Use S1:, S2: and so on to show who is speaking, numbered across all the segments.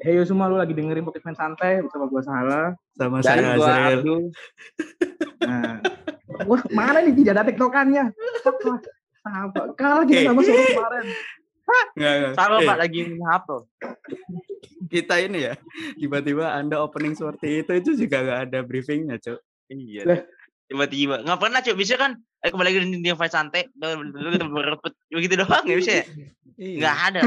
S1: Hey yo semua lu lagi dengerin podcast main santai bersama gua Salah.
S2: Sama
S3: Dan
S2: saya
S3: gua
S2: Azrael.
S3: Abdul.
S1: Nah, wah mana nih tidak ada lah. Apa? Kalah kita
S2: Eh.
S1: sama suruh kemarin.
S2: Nggak, nggak.
S3: Sama
S2: Eh,
S3: Pak lagi ngupload.
S2: kita ini ya tiba-tiba anda opening seperti itu itu juga nggak ada briefingnya cuk
S3: Iya.
S1: Lah.
S3: Tiba-tiba. Nggak pernah cuy. Bisa kan eh kembali lagi di Fight santai. Begitu doang ya bisa ya? Nggak ada.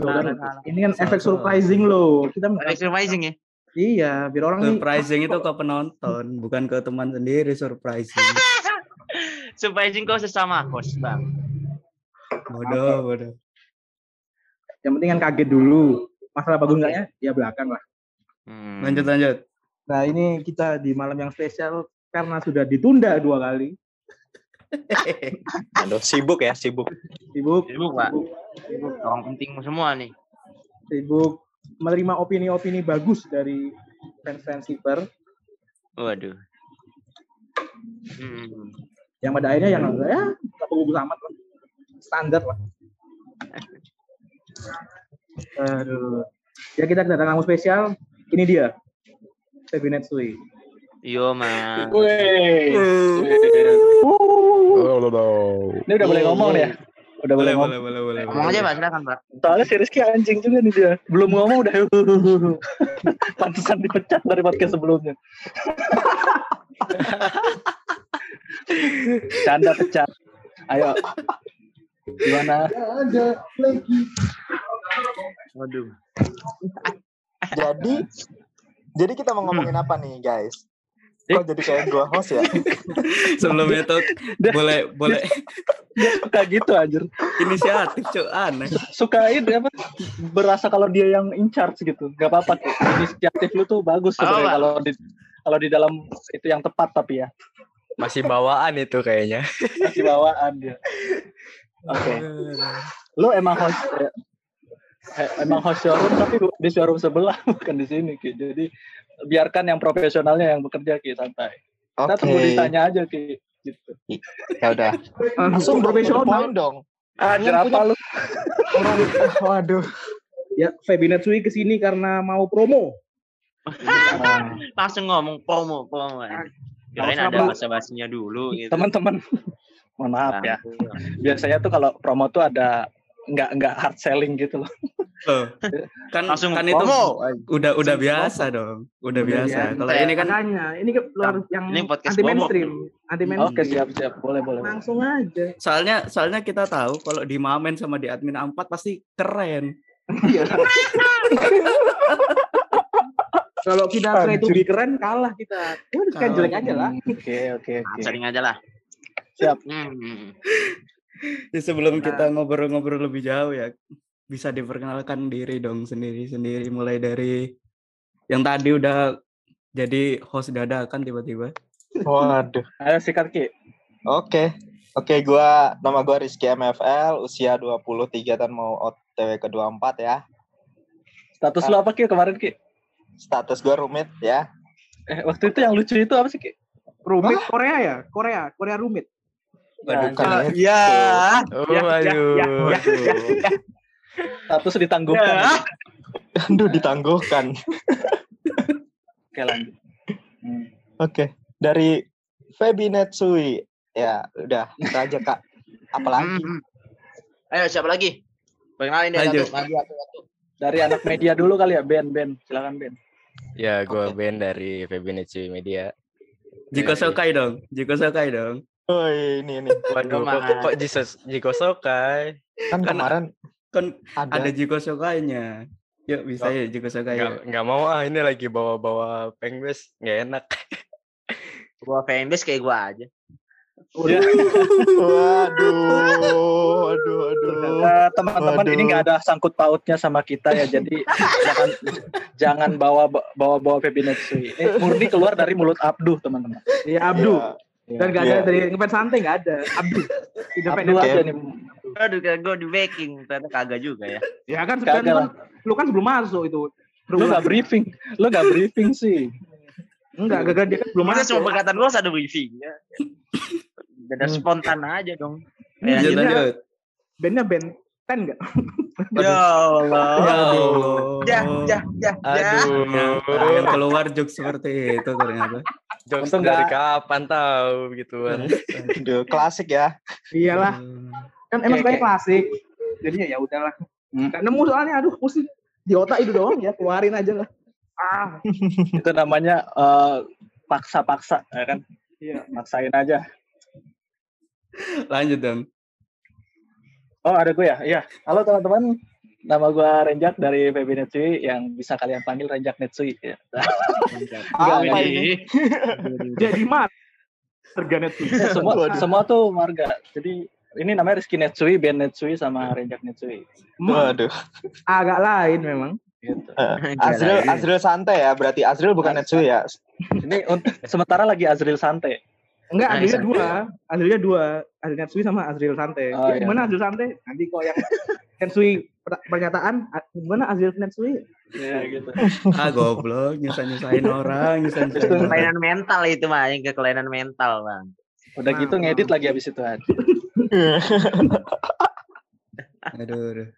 S1: Ini kan efek surprising loh. Kita
S3: Exercising ya.
S1: iya, biar orang nih
S2: surprising itu ke penonton bukan ke teman sendiri surprising
S3: Surprising kau sesama host bang.
S2: bodoh bodoh
S1: yang penting kan kaget dulu. Masalah bagus enggaknya ya belakang lah.
S3: Hmm.
S2: lanjut lanjut
S1: Nah, ini kita di malam yang spesial karena sudah ditunda dua kali.
S4: Aduh, sibuk ya, sibuk.
S1: Sibuk,
S3: Sibuk pak.
S1: sibuk,
S3: Orang penting semua nih.
S1: sibuk menerima opini-opini bagus dari fans-fans Keeper
S3: Waduh. Hmm.
S1: yang pada akhirnya yang ya nggak bagus amat lah. Standar lah. Aduh. Ya kita kedatangan tamu spesial. Ini dia. Feby Netsui.
S3: Yo man.
S1: Wih. Ini udah boleh ngomong nih ya? Udah boleh,
S2: boleh
S1: ngomong.
S2: boleh boleh boleh
S3: Ngomong aja pak silakan pak.
S1: Soalnya si Rizky anjing juga nih dia. Belum ngomong udah pantesan dipecat dari podcast sebelumnya. Canda pecat. Ayo. Gimana?
S3: Waduh.
S4: Jadi, jadi kita mau ngomongin apa nih, guys? Kok jadi kayak gua host ya?
S2: sebelum itu boleh boleh
S1: Dia suka gitu anjir.
S2: inisiatif cuk aneh
S1: Suka ini apa? Berasa kalau dia yang in charge gitu. Gak apa-apa. Inisiatif lu tuh bagus sebenarnya kalau di kalau di dalam itu yang tepat tapi ya.
S5: Masih bawaan itu kayaknya.
S1: Masih bawaan dia. Oke. Lu emang host eh, eh, emang host showroom tapi di showroom sebelah bukan di sini Ki. Jadi biarkan yang profesionalnya yang bekerja Ki santai. Kita tunggu ditanya aja Ki gitu.
S4: Ya udah. Langsung
S1: profesional.
S4: dong.
S1: Anjir apa lu? Waduh. Ya Feby Natsui ke sini karena mau promo.
S3: Langsung ngomong promo promo. Kirain
S1: Nggak usah,
S3: ada bahasa basinya dulu gitu.
S1: Teman-teman, mohon maaf ya. Biasanya tuh kalau promo tuh ada nggak nggak hard selling gitu loh.
S2: Loh, kan
S3: Langsung
S2: kan itu
S3: promo.
S2: udah udah biasa dong udah biasa kalau
S3: biasa.
S2: ini kan
S1: Makanya ini ke luar yang
S3: Ini
S1: anti mainstream, anti mainstream.
S6: Oke siap siap boleh boleh.
S1: Langsung aja.
S2: soalnya soalnya kita tahu kalau di Mamen sama di admin A4 pasti keren
S1: Kalau kita try to be keren kalah kita. Udah kan jelek aja lah.
S6: Oke oke oke.
S3: Sering aja lah.
S6: Siap.
S3: Hmm.
S2: Ya, sebelum kita ngobrol-ngobrol lebih jauh ya bisa diperkenalkan diri dong sendiri-sendiri mulai dari yang tadi udah jadi host dadakan tiba-tiba
S4: Waduh.
S6: Ayo sikat Ki.
S4: Oke. Oke, gua nama gua Rizky MFL, usia 23 dan mau OTW ke 24 ya.
S6: Status lu apa Ki kemarin Ki?
S4: Status gua rumit ya.
S6: Eh waktu itu yang lucu itu apa sih Ki?
S1: Rumit Korea ya? Korea, Korea rumit.
S4: Bukan.
S3: Ya.
S5: Oh,
S1: Ya, ya,
S5: aduh.
S1: ya, ya, ya, ya.
S6: Status ditangguhkan.
S3: Ya.
S4: Aduh, ditangguhkan.
S6: Oke lanjut. Hmm.
S4: Oke. Dari Feby Netsui. Ya, udah. Itu aja, Kak. Apalagi?
S3: Hmm. Ayo siapa lagi? Perkenalin dia
S2: Lanjut.
S3: satu. Satu.
S6: Dari anak media dulu kali ya Ben Ben. Silakan Ben.
S5: Ya, gue
S4: Oke.
S5: Ben dari Febineci Media.
S2: Jiko
S5: Iya,
S2: Sokai dong Jiko Sokai dong
S4: Oh, ini ini.
S5: Waduh, kok, kok Jesus Jiko Sokai?
S4: Kan
S2: Kan
S4: kemarin
S2: kan
S4: ada,
S2: ada Jiko Sokainya yuk bisa ya Jiko Sokai yuk.
S5: nggak mau ah, ini lagi bawa-bawa pengbes. Nggak enak.
S3: Gua fanbase kayak gua aja.
S6: Udah.
S4: Waduh, aduh, aduh.
S6: Eh, teman-teman ini
S4: Waduh.
S6: nggak ada sangkut pautnya sama kita ya jadi jangan jangan bawa bawa bawa Febinetsu ini murni keluar dari mulut Abduh teman-teman
S1: Iya Abdu.
S4: Ya.
S1: Dan gak ada
S4: Iya.
S1: dari ngefans santai gak ada. Abdu. Independen.
S6: Aja nih
S3: Aduh kayak gua di backing ternyata kagak juga ya.
S1: Ya kan sebenarnya
S6: lah.
S1: kan, lu kan sebelum masuk itu.
S6: lu nggak briefing lu nggak briefing sih
S1: Enggak, gagal dia kan belum masuk.
S3: semua perkataan harus ada briefing ya. Beda
S6: Hmm.
S3: spontan aja dong. Lanjut,
S2: lanjut
S1: bandnya, band
S7: Pen nggak?
S3: Ya Allah.
S2: Ya Allah.
S3: Ya, ya, ya, ya.
S5: Aduh.
S2: Yang keluar jokes seperti itu ternyata.
S5: Jokes
S1: Untung
S5: dari
S1: nggak-
S5: kapan tahu gituan.
S4: Aduh, klasik ya.
S7: Iyalah, kan emang kayak klasik. Jadinya ya udahlah.
S1: Hmm.
S7: Nemu soalnya, aduh pusing. Di otak itu doang ya, keluarin aja lah. Ah,
S1: itu namanya eh, paksa-paksa ya kan
S7: iya.
S1: maksain aja
S2: Lanjut dong.
S1: oh ada gue ya iya halo teman-teman nama gue Renjak dari PB Netsui yang bisa kalian panggil Renjak Netsui ya.
S4: Apa
S1: Enggak,
S4: ini?
S7: Jadi mat. Terganet tuh.
S1: semua
S4: Waduh.
S1: semua tuh marga jadi ini namanya Rizky Netsui Ben Netsui sama Renjak Netsui
S4: Waduh.
S7: Agak lain memang.
S1: gitu
S4: Azril Azril santai ya, berarti Azril bukan Netsui ya.
S1: ini untuk sementara lagi Azril Sante
S7: Enggak,
S3: Nah,
S7: Azrilnya
S3: Sante.
S7: dua. Azrilnya dua. Azril Netsui sama Azril Sante.
S1: Oh,
S7: ya,
S1: iya.
S7: gimana Azril Sante? Nanti kok yang Netsui per- pernyataan, gimana Azril Netsui?
S1: ya gitu
S2: Ah goblok, nyusahin-nyusahin orang, nyusahin-nyusahin orang.
S3: Kelainan mental itu mah, yang ke kelainan mental bang.
S1: udah gitu ngedit lagi habis itu aja
S2: Aduh, aduh.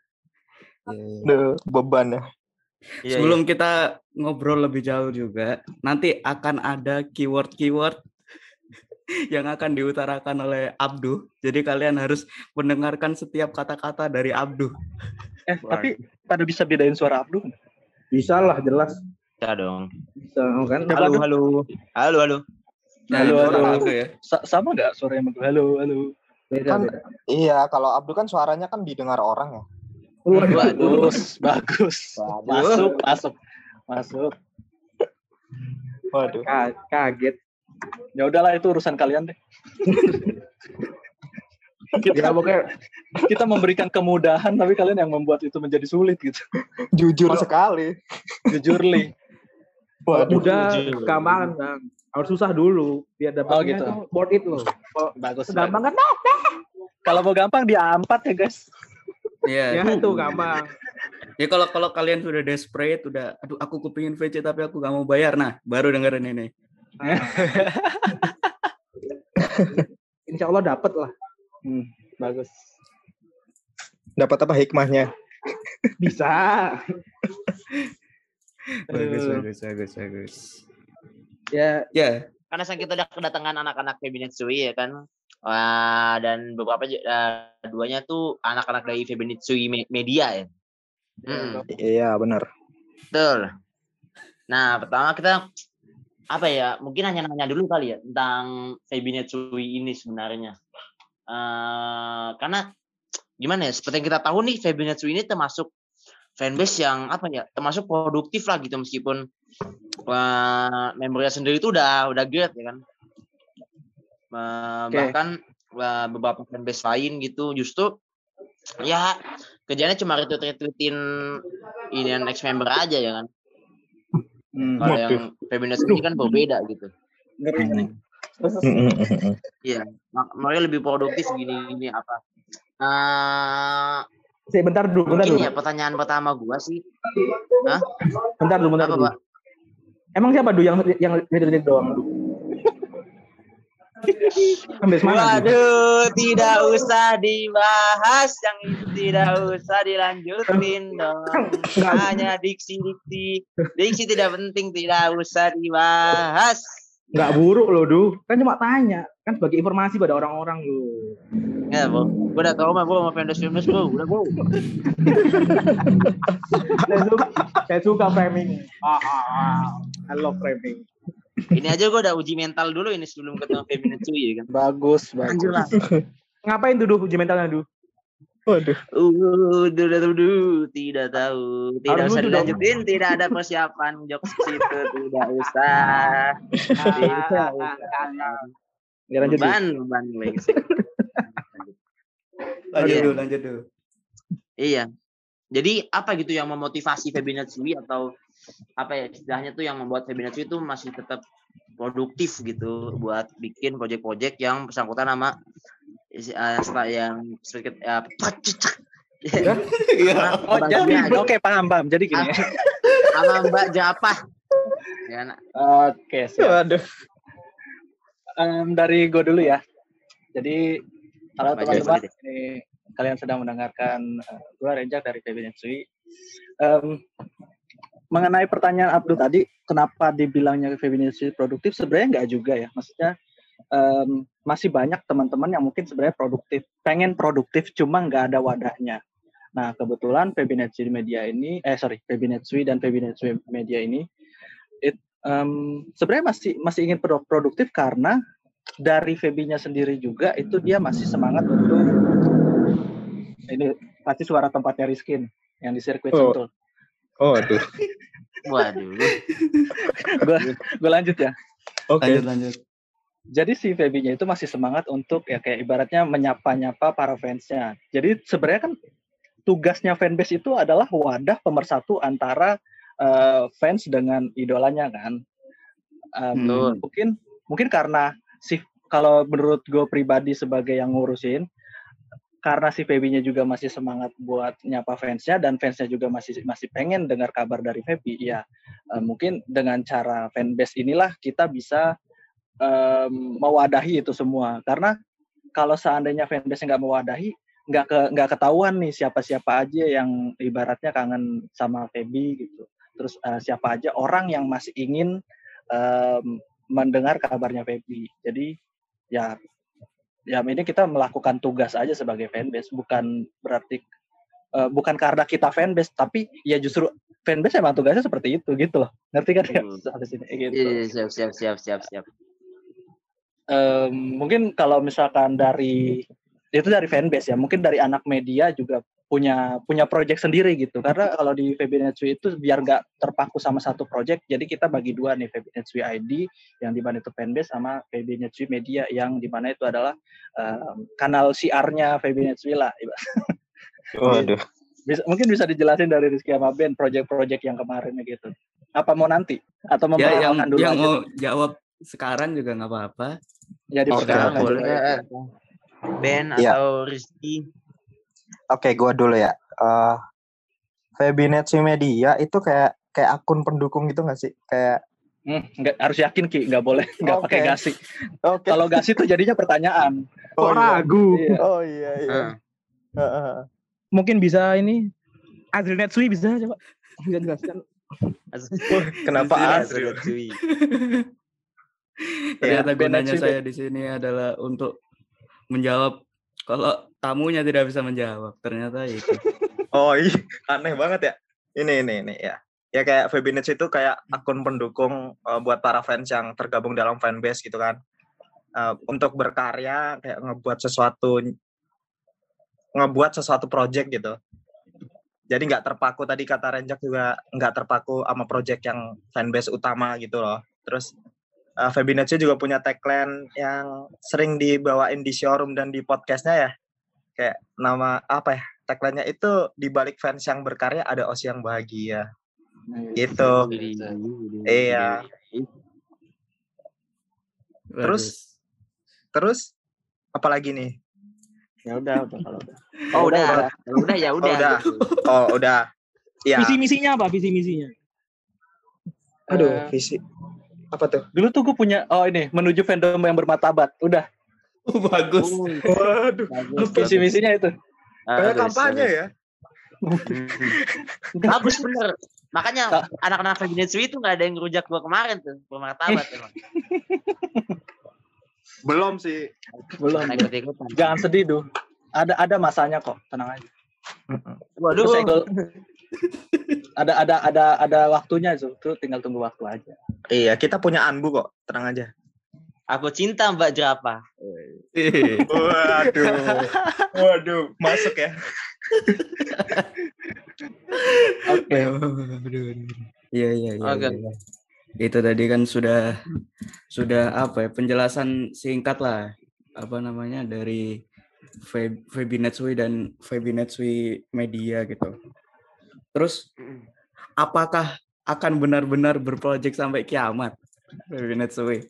S2: Iya, iya.
S4: Aduh, beban ya.
S3: Iya,
S2: Sebelum kita ngobrol lebih jauh juga, nanti akan ada keyword-keyword yang akan diutarakan oleh Abdu. Jadi kalian harus mendengarkan setiap kata-kata dari Abdu.
S1: eh tapi pada bisa bedain suara Abdu?
S7: Bisa lah, jelas.
S3: Bisa dong.
S7: Bisa kan?
S1: Coba
S3: Halo,
S1: dong.
S3: halo. Halo, halo.
S2: Nah,
S1: Halo, halo.
S2: Abdu ya.
S1: Sa- sama nggak suara yang halo halo
S7: Beda,
S4: Kan-
S7: beda.
S4: Iya, kalau Abdu kan suaranya kan didengar orang ya.
S1: bagus bagus masuk masuk masuk
S4: Waduh.
S7: Ka- kaget.
S1: Ya udahlah itu urusan kalian deh
S7: Ya
S1: kita
S7: pokoknya
S1: kita memberikan kemudahan tapi kalian yang membuat itu menjadi sulit gitu
S4: Jujur sekali.
S1: jujur li
S4: Waduh.
S7: udah bang. Harus susah dulu biar
S1: Oh,
S7: dapatnya
S1: gitu.
S7: itu worth it loh.
S1: Bagus
S7: gampang kan nah,
S1: kalau mau gampang dia empat ya guys
S2: Iya.
S7: ya itu gampang.
S2: Ya kalau kalau kalian sudah desperate, udah aduh aku kepingin VC tapi aku gak mau bayar. Nah, baru dengerin ini.
S7: Insya Allah dapat lah.
S1: hmm, bagus
S4: Dapat apa hikmahnya?
S7: Bisa.
S2: Bagus, bagus, bagus, bagus.
S7: Ya
S2: Ya,
S3: Karena sang kita udah kedatangan anak-anak Febinet Sui ya kan. Wah, dan beberapa eh, duanya tuh anak-anak dari Febinet Sui Me- Media ya.
S4: Iya, benar.
S3: betul. Nah, pertama kita apa ya? Mungkin hanya nanya dulu kali ya tentang Febinet Sui ini sebenarnya. Eh, karena gimana ya? Seperti yang kita tahu nih, Febinet Sui ini termasuk fanbase yang apa ya? Termasuk produktif lah gitu meskipun eh, membernya sendiri itu udah udah great ya kan. Eh,
S1: Oke.
S3: Bahkan eh, beberapa fanbase lain gitu justru ya kerjanya cuma retweet retweetin ini ex member aja ya kan.
S1: Hmm.
S3: Kalau yang Febinet sendiri kan berbeda gitu.
S1: ngeri ngeri
S3: Iya, mak- makanya lebih produktif gini gini apa? Eh,
S7: Sih, bentar dulu, bentar dulu.
S3: ya pertanyaan pertama gua sih,
S7: Bentar dulu, bentar
S3: apa
S7: dulu.
S3: pak?
S7: Emang siapa dulu yang yang retweet doang?
S3: Waduh, tidak usah dibahas, yang itu tidak usah dilanjutin dong. Hanya diksi-diksi, diksi tidak penting, tidak usah dibahas.
S7: Nggak buruk loh, Du. Kan cuma tanya. Kan sebagai informasi pada orang-orang lu.
S3: Ya, bro, gua udah tau mah, bro, sama fanbase fanbase bro, udah bro.
S7: saya suka, saya suka framing. Ah, ah, ah. I love framing.
S3: Ini aja gua udah uji mental dulu ini sebelum ketemu Feminine Cuy ya kan.
S1: bagus bagus
S3: Lanjut lah.
S7: Ngapain tuh, Du, uji mentalnya, Du?
S4: Waduh.
S3: Uh, du, du, du, du, tidak tahu, tidak
S7: Harus
S3: usah
S7: dong.
S3: dilanjutin, tidak ada persiapan jokes situ, tidak usah. Tidak usah.
S7: Ya, lanjut.
S3: Beban, beban legacy.
S2: lanjut dulu, lanjut dulu.
S3: Iya. Jadi apa gitu yang memotivasi Febinet Sui atau apa ya istilahnya tuh yang membuat Sui itu masih tetap produktif gitu buat bikin project-project yang bersangkutan sama isi- eh, setelah yang sedikit ya,
S2: Iya.
S1: oh
S3: Abang
S1: jadi oke paham paham jadi gini ya.
S3: sama Mbak Japah. Ya, nah,
S1: oke siap
S4: Waduh.
S1: Em, dari gue dulu ya. Jadi halo teman-teman, ini kalian sedang mendengarkan uh, gue Rejak dari PB Netsui. Um, mengenai pertanyaan Abdul tadi, kenapa dibilangnya Netsui produktif? Sebenarnya nggak juga ya. Maksudnya um, masih banyak teman-teman yang mungkin sebenarnya produktif, pengen produktif, cuma nggak ada wadahnya. Nah, kebetulan Netsui Media ini, eh sorry, PB Netsui dan PB Netsui Media ini, it, um, sebenarnya masih masih ingin produktif karena dari Febinya sendiri juga itu dia masih semangat untuk ini pasti suara tempatnya Riskin yang di sirkuit
S4: Oh.
S1: Sentul.
S4: Oh, aduh.
S3: Waduh.
S1: Gue gue lanjut ya.
S4: Oke.
S2: Lanjut lanjut.
S1: Jadi si Febinya itu masih semangat untuk ya kayak ibaratnya menyapa-nyapa para fansnya. Jadi sebenarnya kan tugasnya fanbase itu adalah wadah pemersatu antara eh, fans dengan idolanya kan. Um,
S2: Hmm.
S1: mungkin mungkin karena si kalau menurut gue pribadi sebagai yang ngurusin karena si Febi-nya juga masih semangat buat nyapa fansnya dan fansnya juga masih masih pengen dengar kabar dari Febi ya eh, mungkin dengan cara fanbase inilah kita bisa em, mewadahi itu semua. Karena kalau seandainya fanbase nggak mewadahi nggak ke nggak ketahuan nih siapa siapa aja yang ibaratnya kangen sama Febi gitu. Terus eh, siapa aja orang yang masih ingin em, mendengar kabarnya Febi jadi ya ya ini kita melakukan tugas aja sebagai fanbase bukan berarti eh, bukan karena kita fanbase tapi ya justru fanbase emang tugasnya seperti itu gitu loh ngerti kan ya
S3: Hmm.
S1: sampai sini gitu
S3: Iya, siap, siap, siap, siap, siap.
S1: Em, mungkin kalau misalkan dari itu dari fanbase ya mungkin dari anak media juga punya punya project sendiri gitu karena kalau di Febinetsui itu biar nggak terpaku sama satu project jadi kita bagi dua nih Febinetsui ID yang di mana itu fanbase sama Febinetsui Media yang di mana itu adalah em, kanal CR-nya Febinetsui lah
S4: Waduh.
S1: bisa, mungkin bisa dijelasin dari Rizky sama Ben project-project yang kemarinnya gitu apa mau nanti atau
S2: Ya yang
S1: dulu
S2: yang
S1: aja
S2: mau jawab sekarang juga nggak apa-apa.
S1: ya
S4: Oke,
S1: diperkenalkan
S3: boleh.
S1: dulu aja.
S3: Ben
S4: Iya.
S3: atau Rizky.
S4: Oke, gua dulu ya. Eh Febinetsi Media itu kayak kayak akun pendukung gitu nggak sih? Kayak
S1: Hmm, nggak harus yakin ki nggak boleh nggak pakai
S4: Oke.
S1: gasi
S4: oke.
S1: kalau gasi tuh jadinya pertanyaan
S4: Oh,
S7: Kok
S4: iya.
S7: ragu?
S1: Iya.
S4: Oh iya iya.
S3: Heeh.
S4: Heeh.
S7: Mungkin bisa ini Adrian Netsui bisa coba bisa jelaskan.
S4: Kenapa Azril?
S3: Rizky.
S2: Ternyata
S1: Ben
S2: gunanya
S1: Netsui,
S2: saya di sini adalah untuk menjawab kalau tamunya tidak bisa menjawab. Ternyata itu.
S4: Oh iya, aneh banget ya. Ini ini ini ya. Ya kayak Febinets itu kayak akun pendukung eh, buat para fans yang tergabung dalam fanbase gitu kan. Eh, untuk berkarya kayak ngebuat sesuatu ngebuat sesuatu project gitu. Jadi nggak terpaku tadi kata Renjak juga nggak terpaku sama project yang fanbase utama gitu loh. Terus uh, juga punya tagline yang sering dibawain di showroom dan di podcastnya ya. Kayak nama apa ya? Tagline-nya itu di balik fans yang berkarya ada OSI yang bahagia. Gitu.
S3: Widih, widih,
S4: Iya.
S3: widih.
S4: Terus? Terus apalagi nih?
S1: ya udah udah kalau udah
S3: Oh udah, Ya udah ya udah.
S4: udah.
S3: gitu.
S4: Oh, udah. Iya.
S7: Visi misinya apa? Visi misinya.
S4: Aduh,
S1: Eh,
S4: visi. Apa tuh?
S1: dulu tuh gue punya oh ini menuju fandom yang bermartabat udah
S2: Oh, bagus.
S3: Oh,
S4: Waduh,
S3: bagus,
S1: visi misinya itu
S4: kayak kampanye ya.
S3: Hmm. Bagus bener. Makanya
S1: Ka-
S3: anak-anak Febinetsui itu nggak ada yang ngerujak gua kemarin tuh. Bermartabat emang.
S4: Belum sih.
S1: belum
S3: Nggak ikut-ikutan.
S1: jangan sedih tuh ada ada masanya kok tenang aja
S3: Waduh.
S1: Terus ada ada ada ada waktunya tuh tuh tinggal tunggu waktu aja
S4: Iya, kita punya Anbu kok. Tenang aja.
S3: Aku cinta Mbak Jerapah.
S4: Waduh. Waduh, masuk ya.
S1: oke
S2: Iya iya iya. Iya. Itu tadi kan sudah sudah apa ya penjelasan singkat lah apa namanya dari Fe- Febinetsui dan Febinetsui Media gitu. Terus apakah akan benar-benar berproject sampai kiamat Febinetsui?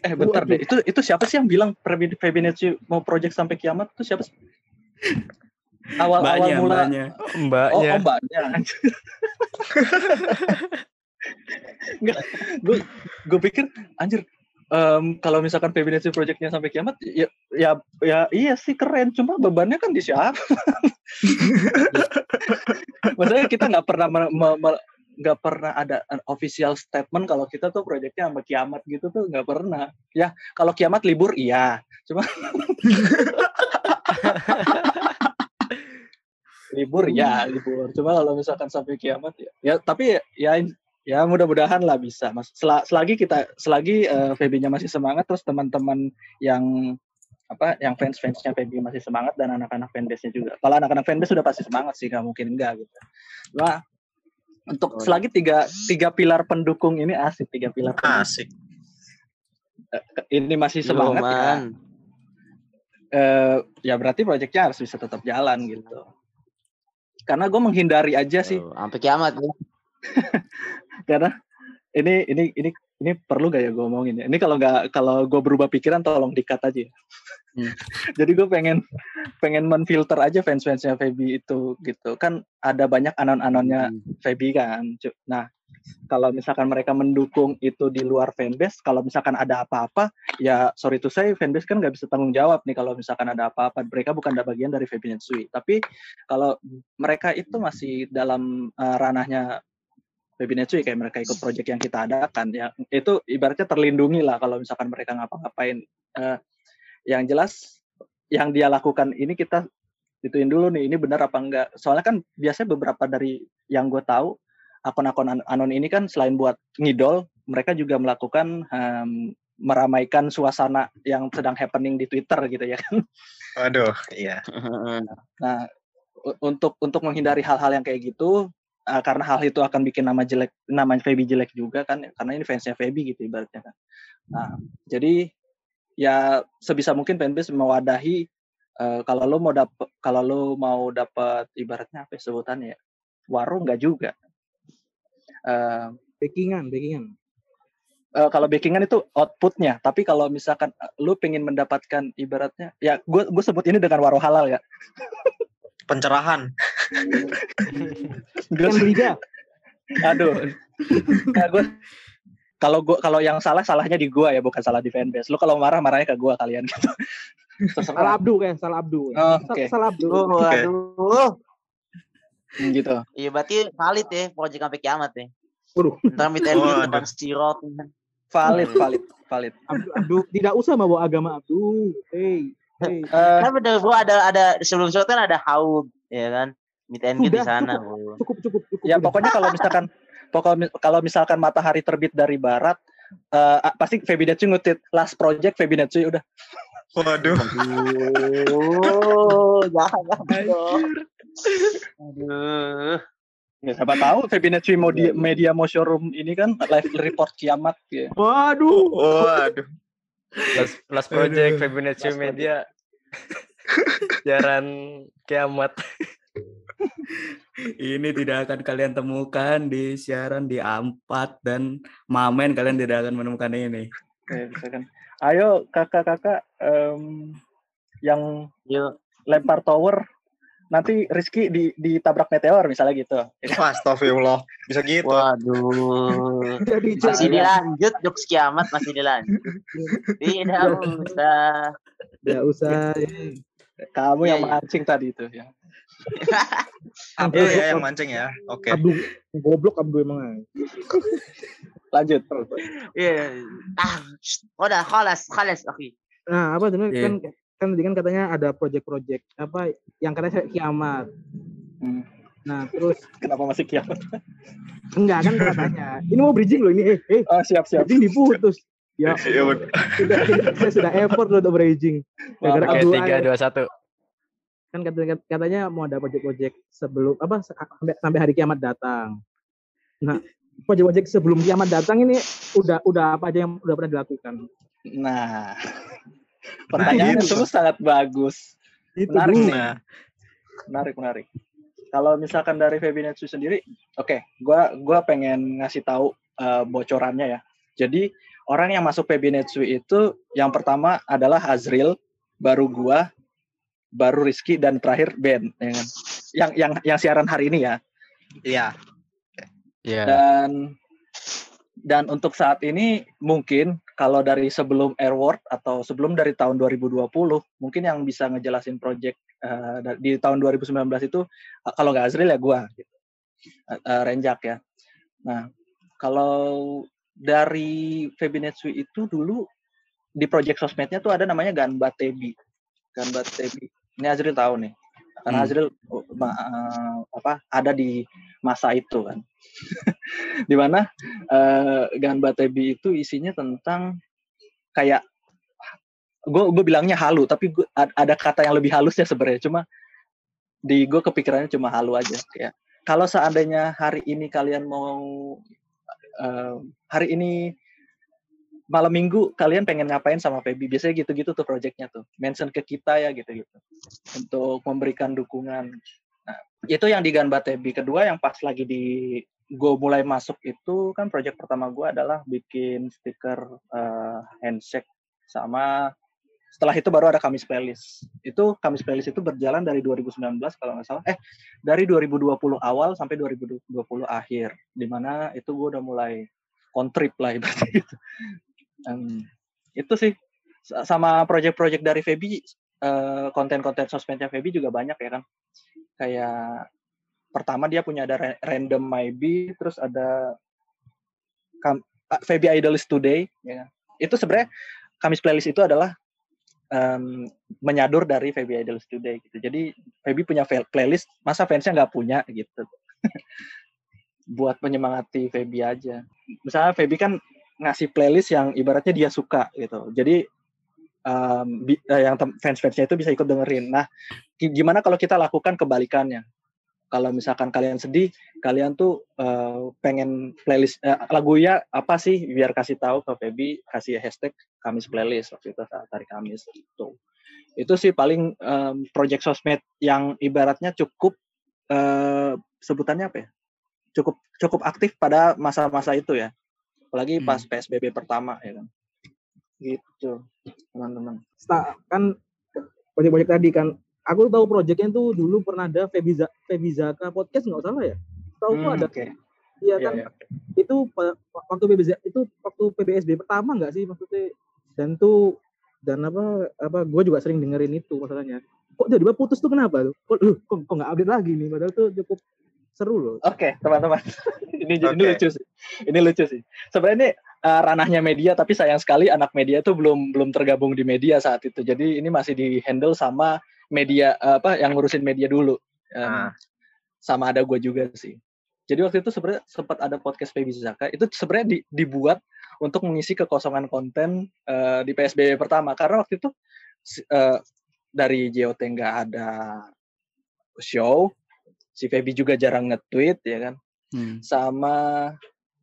S1: eh bentar deh itu itu siapa sih yang bilang Febi- Febinetsui mau project sampai kiamat tuh siapa sih awal awal
S2: Mbaknya,
S1: mula
S2: mbaknya.
S1: oh,
S5: Mbaknya.
S1: oh mbaknya Nggak, gue gue pikir anjir em, kalau misalkan Febinetsu projectnya sampai kiamat, ya, ya, ya iya sih keren. Cuma bebannya kan di siapa? Maksudnya kita nggak pernah me- me- me- nggak pernah ada an official statement kalau kita tuh proyeknya sama kiamat gitu tuh nggak pernah. Ya kalau kiamat libur iya, cuma libur ya libur. Cuma kalau misalkan sampai kiamat ya, ya tapi ya ya, mudah-mudahan lah bisa. Mas sel- selagi kita selagi eh, Feby-nya masih semangat terus teman-teman yang apa yang fans-fansnya Feby masih semangat dan anak-anak fanbase-nya juga. Kalau anak-anak fanbase sudah pasti semangat sih, nggak mungkin enggak gitu. Cuma untuk selagi tiga tiga pilar pendukung ini asik tiga pilar pendukung
S4: Asik.
S1: ini masih
S3: Yo,
S1: semangat ya,
S3: man.
S1: eh, ya berarti proyeknya harus bisa tetap jalan gitu. Karena gue menghindari aja sih,
S3: Sampai kiamat ya.
S1: karena ini ini ini ini perlu gak ya gue ngomongin ya? Ini kalau nggak kalau gue berubah pikiran tolong dikat aja. ya.
S3: Hmm.
S1: Jadi gue pengen pengen menfilter aja fans-fansnya Feby itu gitu. Kan ada banyak anon-anonnya Feby kan. Nah, kalau misalkan mereka mendukung itu di luar fanbase, kalau misalkan ada apa-apa, ya sorry to say, fanbase kan nggak bisa tanggung jawab nih kalau misalkan ada apa-apa. Mereka bukan ada bagian dari Feby Netsui. Tapi kalau mereka itu masih dalam eh, ranahnya Feby Netsui, kayak mereka ikut project yang kita adakan, ya itu ibaratnya terlindungi lah kalau misalkan mereka ngapa-ngapain. Eh, yang jelas, yang dia lakukan ini kita ituin dulu nih, ini benar apa enggak. Soalnya kan biasanya beberapa dari yang gue tahu, akun-akun an- anon ini kan selain buat ngidol, mereka juga melakukan em, meramaikan suasana yang sedang happening di Twitter gitu ya kan.
S4: Waduh, iya.
S1: Nah, untuk untuk menghindari hal-hal yang kayak gitu, uh, karena hal itu akan bikin nama jelek, nama Feby jelek juga kan, karena ini fansnya Feby gitu ibaratnya kan. Nah, jadi ya sebisa mungkin fanbase mewadahi uh, kalau lo mau dapet kalau lo mau dapat ibaratnya apa ya sebutannya ya warung nggak juga. Uh,
S7: Backingan, backingan.
S1: eh, kalau backingan itu outputnya, tapi kalau misalkan eh, lu pengen mendapatkan ibaratnya, ya gue gue sebut ini dengan waro halal ya.
S4: Pencerahan.
S7: Liga.
S1: Aduh. Nah, gua kalau gua kalau yang salah salahnya di gua ya, bukan salah di fanbase. Lu kalau marah marahnya ke gua kalian gitu.
S7: Salah. Abdu kan, salah Abdu.
S1: Oh, oke.
S7: Salah Abdu.
S3: Oh, aduh.
S1: Hmm, gitu.
S3: Iya berarti valid ya project sampai kiamat ya.
S7: Waduh,
S3: Ntar meet and greet
S4: Waduh.
S3: depan stirot.
S1: Valid, valid, valid.
S7: Abdu, Abdu. Tidak usah bawa agama Abdu. Hey,
S1: Eh,
S3: Kan bener gua ada ada sebelum show kan ada haud ya kan. Meet and greet di sana.
S7: cukup. Cukup, cukup, cukup.
S1: ya
S7: udah.
S1: pokoknya kalau misalkan pokok kalau misalkan matahari terbit dari barat eh, ah, pasti Febinetsu ngutit last project Febinetsu udah
S4: Waduh.
S3: Aduh, jangan. Aduh.
S1: ya, siapa tahu Febinetsu mau di media mau showroom ini kan live report kiamat ya.
S7: Waduh.
S4: Waduh.
S5: Last, last project
S2: Aduh.
S1: Last
S5: Media. Jaran kiamat.
S2: Ini tidak akan kalian temukan di siaran di Ampat dan Mamen kalian tidak akan menemukan ini.
S1: Kayak misalkan ayo kakak-kakak em, yang
S3: Yuk.
S1: lempar tower nanti Rizky di ditabrak meteor misalnya gitu.
S4: Astagfirullah. Bisa gitu.
S3: Waduh.
S7: Jadi
S3: Masih
S7: jadi
S3: dilanjut jokes kiamat masih dilanjut. Tidak usah.
S7: Tidak usah.
S1: Kamu yang
S3: Iya, iya.
S1: mancing tadi itu ya.
S4: Abdul ya yang mancing ya. Oke.
S7: Abdu goblok Abdu emang.
S1: Lanjut.
S3: Iya. Ah, shh. udah khalas, khalas, oke.
S7: Nah, apa
S2: Iya.
S7: kan kan tadi kan katanya ada project-project apa yang katanya kiamat.
S1: Hmm.
S7: Nah, terus
S1: Kenapa masih kiamat?
S7: enggak kan katanya. Ini mau bridging loh ini. Eh, eh
S1: Oh siap siap.
S7: bridging diputus. Ya,
S4: Iya,
S7: sudah, saya sudah effort loh untuk bridging. Gara-gara
S5: Oke, tiga,
S7: Aziz.
S5: dua, satu.
S7: kan katanya, katanya mau ada project-project sebelum apa sampai sampai hari kiamat datang. Nah, project-project sebelum kiamat datang ini udah udah apa aja yang udah pernah dilakukan?
S1: Nah, pertanyaan
S4: gitu.
S1: itu sangat bagus.
S7: Itu
S1: Menarik
S7: dulu.
S1: nih.
S4: Nah,
S1: Menarik, menarik. Kalau misalkan dari Febinetsu sendiri, oke, gua gua pengen ngasih tahu eh, bocorannya ya. Jadi orang yang masuk Febinetsu itu yang pertama adalah Azril, baru gua, baru Rizky dan terakhir Ben, ya kan? Yang yang yang siaran hari ini ya.
S4: iya.
S5: Iya.
S1: Dan dan untuk saat ini mungkin kalau dari sebelum Airword atau sebelum dari tahun 2020 mungkin yang bisa ngejelasin project uh, di tahun 2019 itu uh, kalau nggak Azril ya gua gitu. Uh, uh, Renjak ya. Nah, kalau dari Febinetsui itu dulu di project sosmednya tuh ada namanya Ganba Tebi. Ganba Tebi. Ini Azril tahu nih. Karena hmm. Azril uh, apa ada di masa itu kan. di mana uh, Ganba Tebi itu isinya tentang kayak gue gue bilangnya halu tapi gua, ada kata yang lebih halus ya sebenarnya cuma di gue kepikirannya cuma halu aja kayak kalau seandainya hari ini kalian mau uh, hari ini malam minggu kalian pengen ngapain sama Feby biasanya gitu-gitu tuh projectnya tuh mention ke kita ya gitu-gitu untuk memberikan dukungan nah, itu yang di Ganba Tebi kedua yang pas lagi di gue mulai masuk itu kan project pertama gue adalah bikin stiker uh, handshake sama setelah itu baru ada Kamis Playlist. Itu Kamis Playlist itu berjalan dari 2019 kalau nggak salah. Eh, dari 2020 awal sampai 2020 akhir. Di mana itu gue udah mulai kontrip lah ibaratnya gitu. Um, itu sih. Sama project-project dari Feby uh, konten-konten sosmednya Feby juga banyak ya kan. Kayak pertama dia punya ada random maybe terus ada Feby Idolist Today ya kan. itu sebenarnya Kamis playlist itu adalah um, menyadur dari Feby Idolist Today gitu. Jadi Feby punya playlist masa fansnya nggak punya gitu. Buat menyemangati Feby aja. Misalnya Feby kan ngasih playlist yang ibaratnya dia suka gitu jadi um, yang fans-fansnya itu bisa ikut dengerin nah gimana kalau kita lakukan kebalikannya kalau misalkan kalian sedih, kalian tuh uh, pengen playlist uh, lagunya apa sih biar kasih tahu ke Feby, kasih hashtag Kamis playlist waktu itu saat hari Kamis itu. Itu sih paling um, project sosmed yang ibaratnya cukup uh, sebutannya apa ya? Cukup cukup aktif pada masa-masa itu ya. Apalagi hmm. pas PSBB pertama ya kan. Gitu, teman-teman.
S7: Kan project-project tadi kan aku tahu proyeknya tuh dulu pernah ada Febiza Febizaka podcast nggak salah ya tahu hmm, ada okay. iya kan ya, ya. itu waktu PBZ itu waktu PBSB pertama nggak sih maksudnya dan tuh dan apa apa gue juga sering dengerin itu masalahnya kok tiba-tiba putus tuh kenapa tuh kok kok, kok nggak update lagi nih padahal tuh cukup seru loh
S1: oke okay, teman-teman ini okay. ini lucu sih ini lucu sih sebenarnya uh, ranahnya media tapi sayang sekali anak media tuh belum belum tergabung di media saat itu jadi ini masih di handle sama media apa yang ngurusin media dulu. Um, ah. Sama ada gue juga sih. Jadi waktu itu sebenarnya sempat ada podcast Baby Zaka itu sebenarnya di, dibuat untuk mengisi kekosongan konten uh, di PSBB pertama karena waktu itu uh, dari JOT nggak ada show, si Feby juga jarang nge-tweet ya kan, hmm. sama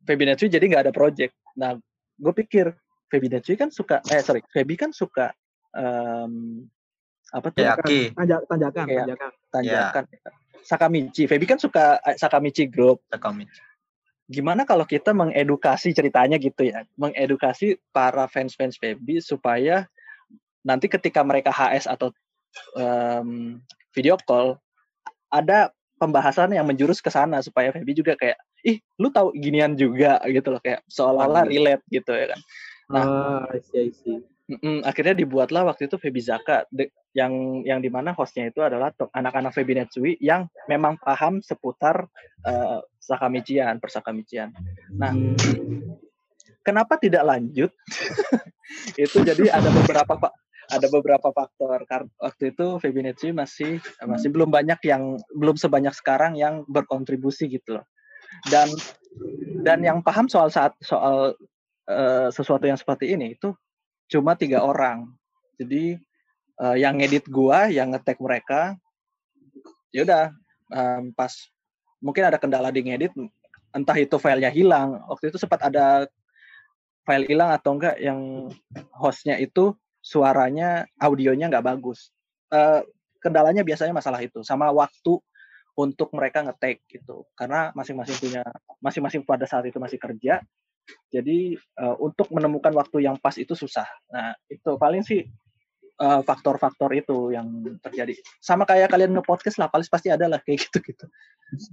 S1: Feby Netsuy jadi nggak ada project. Nah, gue pikir Feby Netsuy kan suka, eh sorry, Feby kan suka um, apa tuh?
S4: Yaki.
S7: Tanjak, tanjakan, Kayak, tanjakan.
S1: Tanjakan. Yeah. Sakamichi. Feby kan suka eh, Sakamichi Group.
S4: Sakamichi.
S1: Gimana kalau kita mengedukasi ceritanya gitu ya, mengedukasi para fans-fans Feby supaya nanti ketika mereka HS atau um, video call ada pembahasan yang menjurus ke sana supaya Feby juga kayak ih lu tahu ginian juga gitu loh kayak seolah-olah relate gitu ya kan.
S7: Nah, ah, I see, I see.
S1: Mm, akhirnya dibuatlah waktu itu Feby Zaka de, yang yang di mana hostnya itu adalah anak-anak Feby Netsui yang memang paham seputar uh, sakamician, persakamician. Nah, kenapa tidak lanjut? itu jadi ada beberapa pak ada beberapa faktor karena waktu itu Netsui masih masih belum banyak yang belum sebanyak sekarang yang berkontribusi gitu loh. Dan dan yang paham soal saat soal uh, sesuatu yang seperti ini itu cuma tiga orang. Jadi uh, yang ngedit gua, yang ngetek mereka, ya udah um, pas mungkin ada kendala di ngedit, entah itu filenya hilang. Waktu itu sempat ada file hilang atau enggak yang hostnya itu suaranya, audionya nggak bagus. Uh, kendalanya biasanya masalah itu, sama waktu untuk mereka ngetek gitu. Karena masing-masing punya, masing-masing pada saat itu masih kerja, jadi uh, untuk menemukan waktu yang pas itu susah. Nah, itu paling sih faktor faktor-faktor itu yang terjadi. Sama kayak kalian nge-podcast lah, paling pasti ada lah kayak gitu-gitu.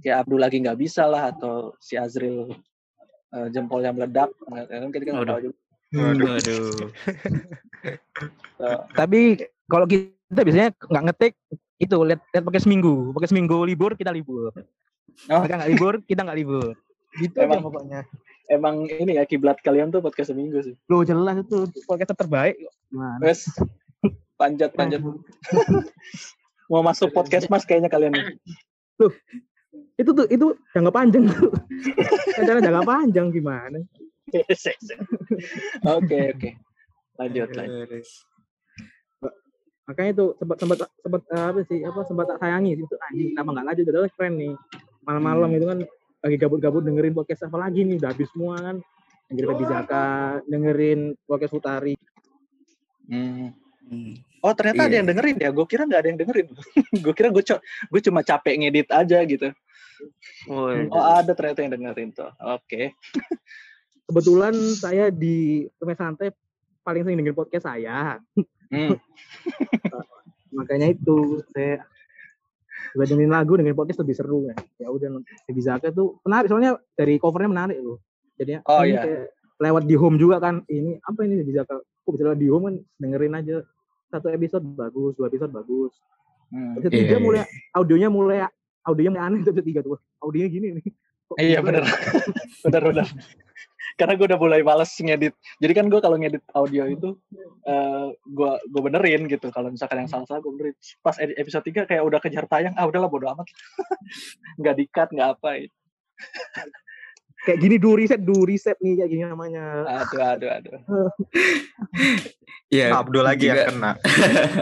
S1: Kayak Abdul lagi nggak bisa lah, atau si Azril uh, jempolnya meledak. Kita kan tahu juga.
S2: Waduh. Waduh.
S7: Tapi kalau kita biasanya nggak ngetik itu lihat lihat pakai seminggu, pakai seminggu libur kita libur. Oh. Mereka nggak libur, kita nggak libur. Gitu emang, aja pokoknya.
S1: Emang ini ya kiblat kalian tuh podcast seminggu sih.
S7: Lo jelas itu podcast terbaik.
S1: Gimana? Wes panjat panjat. Mau masuk podcast mas kayaknya kalian.
S7: Loh, itu tuh itu jangka panjang tuh. Cara jangka panjang gimana?
S1: Oke oke. Lanjut lanjut.
S7: Makanya itu sempat sempat sempat apa sih apa sempat tak sayangi itu anjing kenapa nggak lanjut udah keren nih malam-malam hmm. itu kan lagi gabut-gabut dengerin podcast apa lagi nih udah habis semua kan dengerin Baby Zaka dengerin podcast Utari
S1: hmm. Oh ternyata iya. ada yang dengerin ya? Gue kira nggak ada yang dengerin. gue kira gue gue cuma capek ngedit aja gitu. Oh, oh ada ternyata yang dengerin tuh. Oke. Okay.
S7: Kebetulan saya di Temen Santai paling sering dengerin podcast saya. Hmm. Makanya itu saya dengerin lagu dengerin podcast lebih seru kan. Ya udah bisa ke tuh menarik soalnya dari covernya menarik loh. Jadi oh, iya. kayak lewat di home juga kan. Ini apa ini bisa ke kok bisa lewat di home kan dengerin aja satu episode bagus, dua episode bagus. Hmm. Episode tiga yeah, mulai yeah. audionya mulai audionya mulai aneh episode tiga tuh. Audionya gini nih.
S1: iya benar. benar benar karena gue udah mulai males ngedit jadi kan gue kalau ngedit audio itu uh, gue gue benerin gitu kalau misalkan yang salah salah gue benerin pas episode 3 kayak udah kejar tayang ah udahlah bodo amat nggak dikat nggak apa gitu.
S7: kayak gini do riset do riset nih kayak gini namanya
S1: aduh aduh aduh
S4: Iya, Abdul lagi juga. yang kena.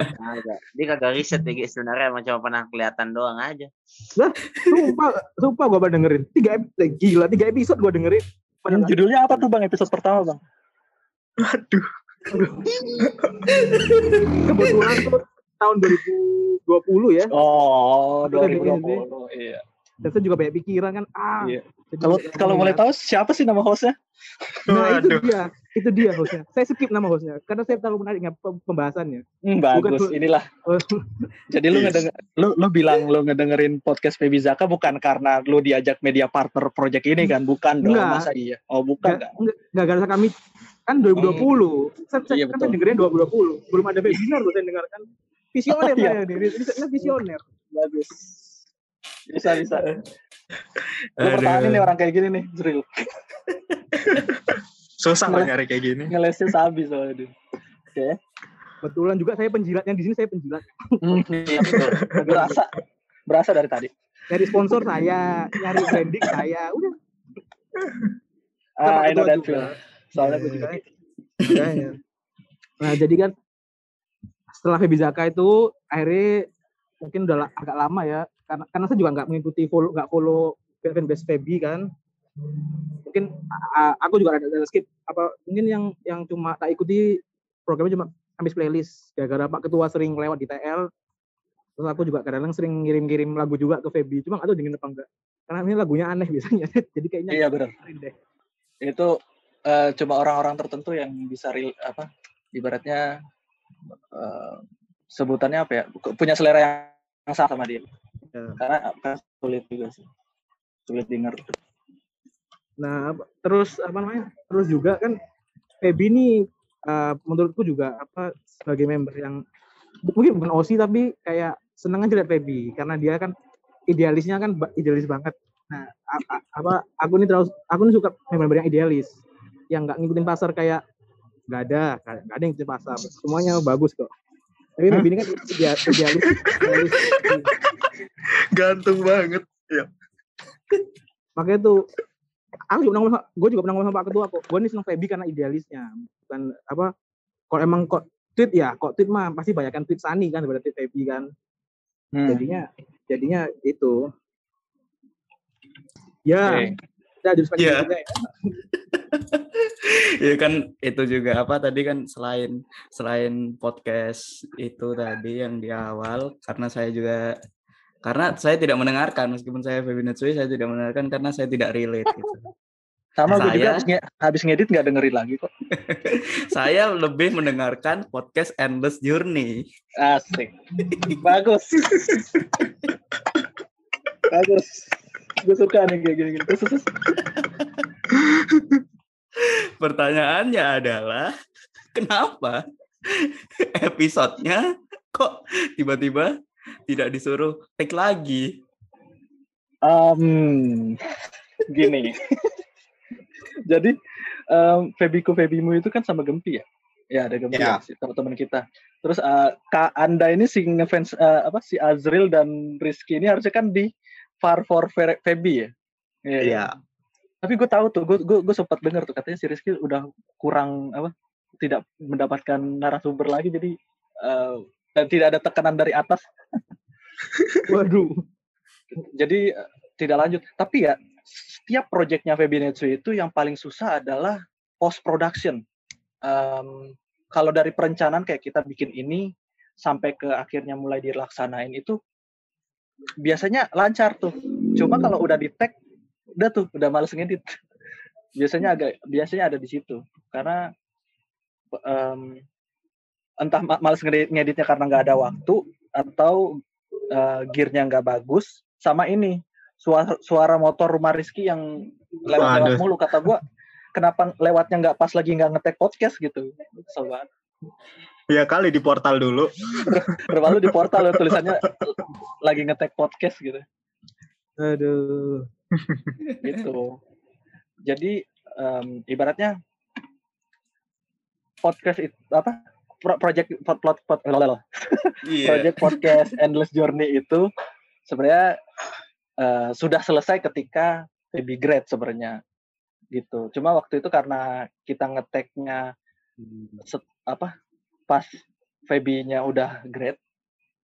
S3: Dia kagak riset ya guys sebenarnya emang cuma pernah kelihatan doang aja.
S7: Lah, sumpah, sumpah gue dengerin. Tiga episode, gila, tiga episode gue dengerin.
S1: Yang judulnya apa tuh bang episode pertama bang?
S7: Aduh. Kebetulan tuh tahun 2020 ya.
S1: Oh, 2020. Iya.
S7: Dan saya juga banyak pikiran kan. Ah.
S1: Iya. Kalau kalau boleh tahu siapa sih nama hostnya?
S7: Nah itu dia, itu dia hostnya. Saya skip nama hostnya karena saya terlalu menarik pembahasannya.
S1: Hmm, bagus, bukan, inilah. Jadi lu ngedenger, lu lu bilang lu ngedengerin podcast Febi Zaka bukan karena lu diajak media partner project ini kan? Bukan dong, Enggak. masa iya? Oh bukan
S7: Enggak, kan? Enggak, gara kami kan 2020. Hmm. Saya, iya, kan saya dengerin 2020. Belum ada webinar gue saya dengarkan. Visioner oh, iya. saya ini, visioner.
S1: Bagus. Bisa bisa. Lu pertahanin nih orang kayak gini nih, Zril.
S4: Susah Ngel nyari kayak gini.
S1: Ngelesnya sabi soalnya. Oke. Okay.
S7: Kebetulan juga saya penjilatnya di sini saya penjilat.
S1: Hmm, iya betul. Berasa berasa dari tadi.
S7: Dari sponsor saya, nyari branding saya, udah.
S1: Ah, I know that feel. Soalnya gue juga.
S7: Nah, jadi kan setelah Febizaka itu akhirnya mungkin udah agak lama ya karena karena saya juga nggak mengikuti follow nggak follow fanbase Feby kan mungkin aku juga ada, ada skip. Apa mungkin yang yang cuma tak ikuti programnya cuma habis playlist. Gara-gara Pak Ketua sering lewat di TL terus aku juga kadang-kadang sering ngirim-ngirim lagu juga ke Feby. Cuma tahu dengan apa enggak karena ini lagunya aneh biasanya. Jadi kayaknya
S1: iya benar deh. itu uh, cuma orang-orang tertentu yang bisa real, apa ibaratnya uh, sebutannya apa ya? Punya selera yang sama sama dia. Ya. karena sulit juga sih. Sulit dengar
S7: nah terus apa namanya terus juga kan Feby ini uh, menurutku juga apa sebagai member yang mungkin bukan OSI tapi kayak seneng aja lihat Feby. Karena dia kan idealisnya kan idealis banget. Nah apa aku ini terus aku ini suka member yang idealis. Yang nggak ngikutin pasar kayak nggak ada nggak ada yang ngikutin pasar. Semuanya bagus kok. Tapi Feby ini kan idealis, idealis, idealis.
S4: Gantung banget ya
S7: makanya tuh aku juga pernah gue juga pernah ngomong sama Pak Ketua kok gue ini seneng Feby karena idealisnya bukan apa kalau emang kok tweet ya kok tweet mah pasti banyak kan tweet Sani kan daripada tweet Feby kan hmm. jadinya jadinya itu ya okay. kita harus
S2: yeah. juga ya ya kan itu juga apa tadi kan selain selain podcast itu tadi yang di awal karena saya juga karena saya tidak mendengarkan meskipun saya Feby Netsui saya tidak mendengarkan karena saya tidak relate gitu.
S1: Sama saya, gue juga habis, habis ngedit nggak dengerin lagi kok.
S2: saya lebih mendengarkan podcast Endless Journey.
S1: Asik. Bagus. Bagus. Gue suka nih kayak gini-gini.
S2: Pertanyaannya adalah kenapa episodenya kok tiba-tiba tidak disuruh take lagi?
S1: Um, gini. Jadi um, Febiku Febimu itu kan sama Gempi ya? Ya ada Gempi yeah. ya, teman-teman kita. Terus uh, Kak Anda ini si ngefans uh, apa si Azril dan Rizky ini harusnya kan di Far for Febi ya?
S4: Iya. Yeah. yeah.
S1: Tapi gue tahu tuh, gue gue, gue sempat dengar tuh katanya si Rizky udah kurang apa tidak mendapatkan narasumber lagi jadi uh, dan tidak ada tekanan dari atas.
S7: Waduh.
S1: Jadi uh, tidak lanjut. Tapi ya setiap proyeknya Febinetsu itu yang paling susah adalah post production. Um, kalau dari perencanaan kayak kita bikin ini sampai ke akhirnya mulai dilaksanain itu biasanya lancar tuh. Cuma kalau udah di tag udah tuh udah males ngedit biasanya agak biasanya ada di situ karena um, entah males ngeditnya karena nggak ada waktu atau uh, gearnya nggak bagus sama ini suara suara motor rumah Rizky yang lewat-lewat mulu. Kata gua kenapa lewatnya nggak pas lagi nggak ngetek podcast gitu? Sobat
S4: Ya kali di portal dulu.
S1: Berlalu di portal tulisannya lagi ngetek podcast gitu.
S7: Aduh.
S1: Gitu. Jadi um, ibaratnya podcast itu apa project plot plot, plot yeah. project podcast endless journey itu sebenarnya uh, sudah selesai ketika baby grade sebenarnya gitu. Cuma waktu itu karena kita ngeteknya set, apa pas Feby-nya udah grade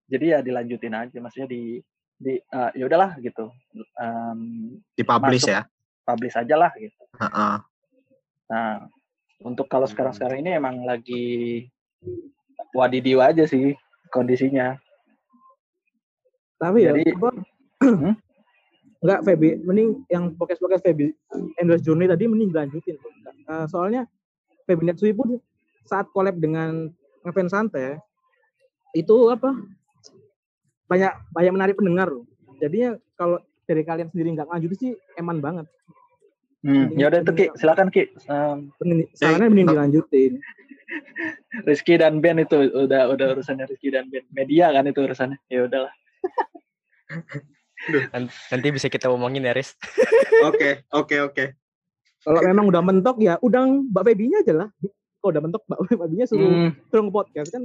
S1: jadi ya dilanjutin aja maksudnya di di uh, ya udahlah gitu. Um,
S4: dipublish ya?
S1: publish aja lah gitu.
S4: Uh -uh.
S1: nah untuk kalau sekarang sekarang ini emang lagi wadidiw aja sih kondisinya
S7: tapi ya, Jadi, ya apa hmm? Enggak, Feby, mending yang podcast-podcast Feby Endless Journey tadi mending lanjutin. Uh, soalnya Feby Netsui pun saat collab dengan ngefans santai itu apa banyak banyak menarik pendengar loh. Jadinya kalau dari kalian sendiri nggak lanjut sih eman banget.
S1: Hmm, ya udah tuh Ki, silakan Ki.
S7: Um, Sarannya mending dilanjutin.
S1: Rizky dan Ben itu udah udah urusannya Rizky dan Ben. Media kan itu urusannya. Ya udahlah.
S5: Nanti bisa kita omongin ya, Riz.
S4: Oke, oke, oke.
S7: Kalau memang udah mentok ya udang Mbak Febinya aja lah. Kalau udah mentok Mbak Febinya suruh hmm. suruh podcast kan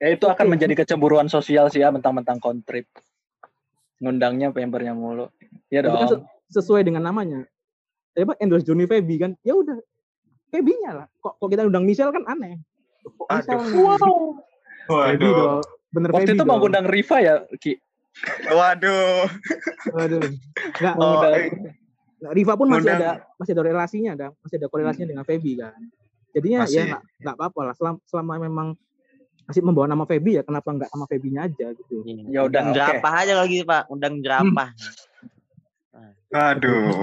S1: Ya itu akan menjadi kecemburuan sosial sih ya mentang-mentang kontrip. Ngundangnya membernya mulu. Ya dong. Kan
S7: sesuai dengan namanya. Ya Pak endorse Johnny Feby kan. Ya udah. Feby-nya lah. Kok kok kita undang Michelle kan aneh. Kok
S4: Aduh. Wow.
S1: Waduh. Bener Waktu Feby itu dong. mau undang Riva ya, Ki?
S4: Waduh.
S7: Waduh. Enggak, oh, eh. Nah, Riva pun masih ada masih ada relasinya, ada masih ada korelasinya hmm. dengan Feby kan. Jadinya ya masih. ya nggak apa-apa lah selama, selama memang masih membawa nama Feby ya kenapa nggak nama Febinya aja gitu
S3: iya. ya udah okay. jerapah aja lagi pak undang jerapah
S4: hmm. aduh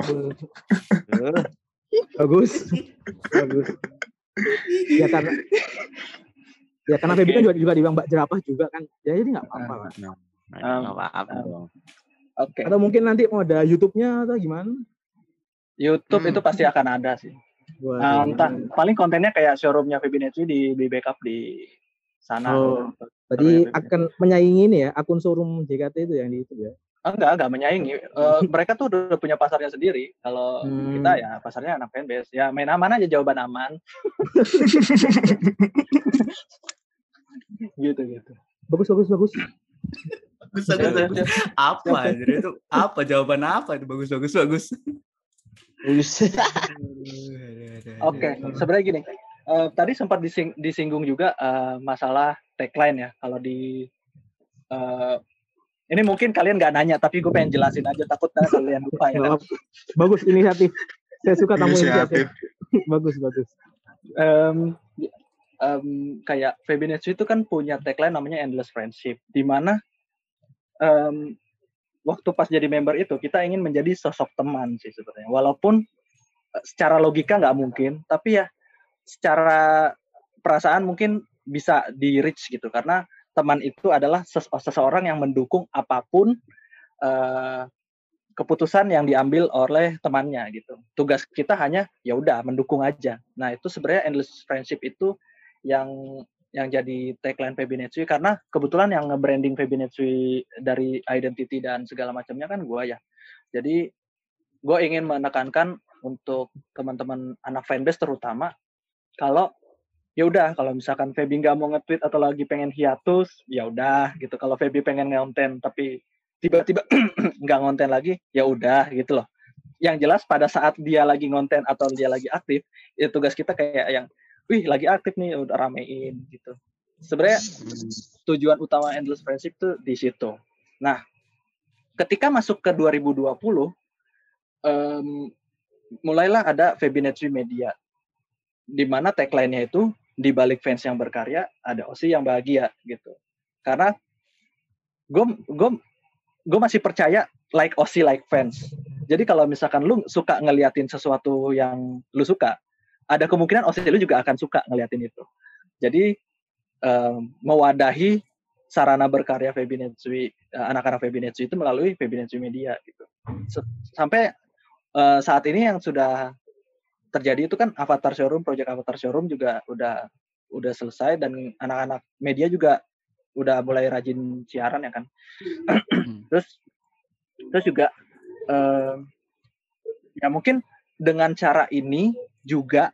S7: bagus bagus ya karena ya karena okay. Feby kan juga juga dibilang mbak jerapah juga kan ya jadi nggak apa-apa lah
S3: nah, nggak apa-apa dong
S7: Oke. Okay. Atau mungkin nanti mau ada YouTube-nya atau gimana?
S1: YouTube hmm. itu pasti akan ada sih. Nah, entah paling kontennya kayak showroomnya Febinetri di di backup di sana. Oh,
S7: berarti akan menyaingi ini ya akun showroom JKT itu yang di itu ya?
S1: Enggak, enggak menyaingi. Uh, mereka tuh udah punya pasarnya sendiri. Kalau hmm. kita ya pasarnya anak fanbase. Ya main aman aja jawaban aman. gitu gitu.
S7: Bagus bagus bagus.
S2: bagus bagus. apa jadi itu apa jawaban apa itu bagus bagus bagus.
S1: Oke, sebenarnya gini uh, tadi sempat dising disinggung juga uh, masalah tagline ya. Kalau di uh, ini mungkin kalian nggak nanya, tapi gue pengen jelasin aja takutnya kalian lupa ya.
S7: Bagus inisiatif. Saya suka tamu inisiatif. bagus bagus.
S1: Um, um, kayak Febinetsu itu kan punya tagline namanya Endless Friendship, di mana um, waktu pas jadi member itu kita ingin menjadi sosok teman sih sebenarnya. Walaupun secara logika nggak mungkin, tapi ya secara perasaan mungkin bisa di reach gitu karena teman itu adalah ses seseorang yang mendukung apa pun uh, keputusan yang diambil oleh temannya gitu. Tugas kita hanya ya udah mendukung aja. Nah, itu sebenarnya endless friendship itu yang yang jadi tagline Feby Netsui karena kebetulan yang nge-branding Feby Netsui dari identity dan segala macamnya kan gua ya. Jadi gue ingin menekankan untuk teman-teman anak fanbase terutama kalau ya udah kalau misalkan Feby nggak mau nge-tweet atau lagi pengen hiatus ya udah gitu. Kalau Feby pengen ngonten tapi tiba-tiba nggak ngonten lagi ya udah gitu loh. Yang jelas pada saat dia lagi ngonten atau dia lagi aktif ya tugas kita kayak yang wih lagi aktif nih udah ramein gitu. Sebenarnya tujuan utama endless friendship tuh di situ. Nah ketika masuk ke 2020 um, mulailah ada Febinetri Media di mana tagline-nya itu di balik fans yang berkarya ada Osi yang bahagia gitu. Karena gue gue gue masih percaya like Osi like fans. Jadi kalau misalkan lu suka ngeliatin sesuatu yang lu suka, ada kemungkinan Osi lu juga akan suka ngeliatin itu. Jadi um, mewadahi sarana berkarya Febinetsui eh, anak-anak Febinetsui itu melalui Febinetsui Media gitu. Sampai uh, saat ini yang sudah terjadi itu kan Avatar Showroom, proyek Avatar Showroom juga udah udah selesai dan anak-anak media juga udah mulai rajin siaran ya kan. Hmm. terus terus juga uh, ya mungkin dengan cara ini juga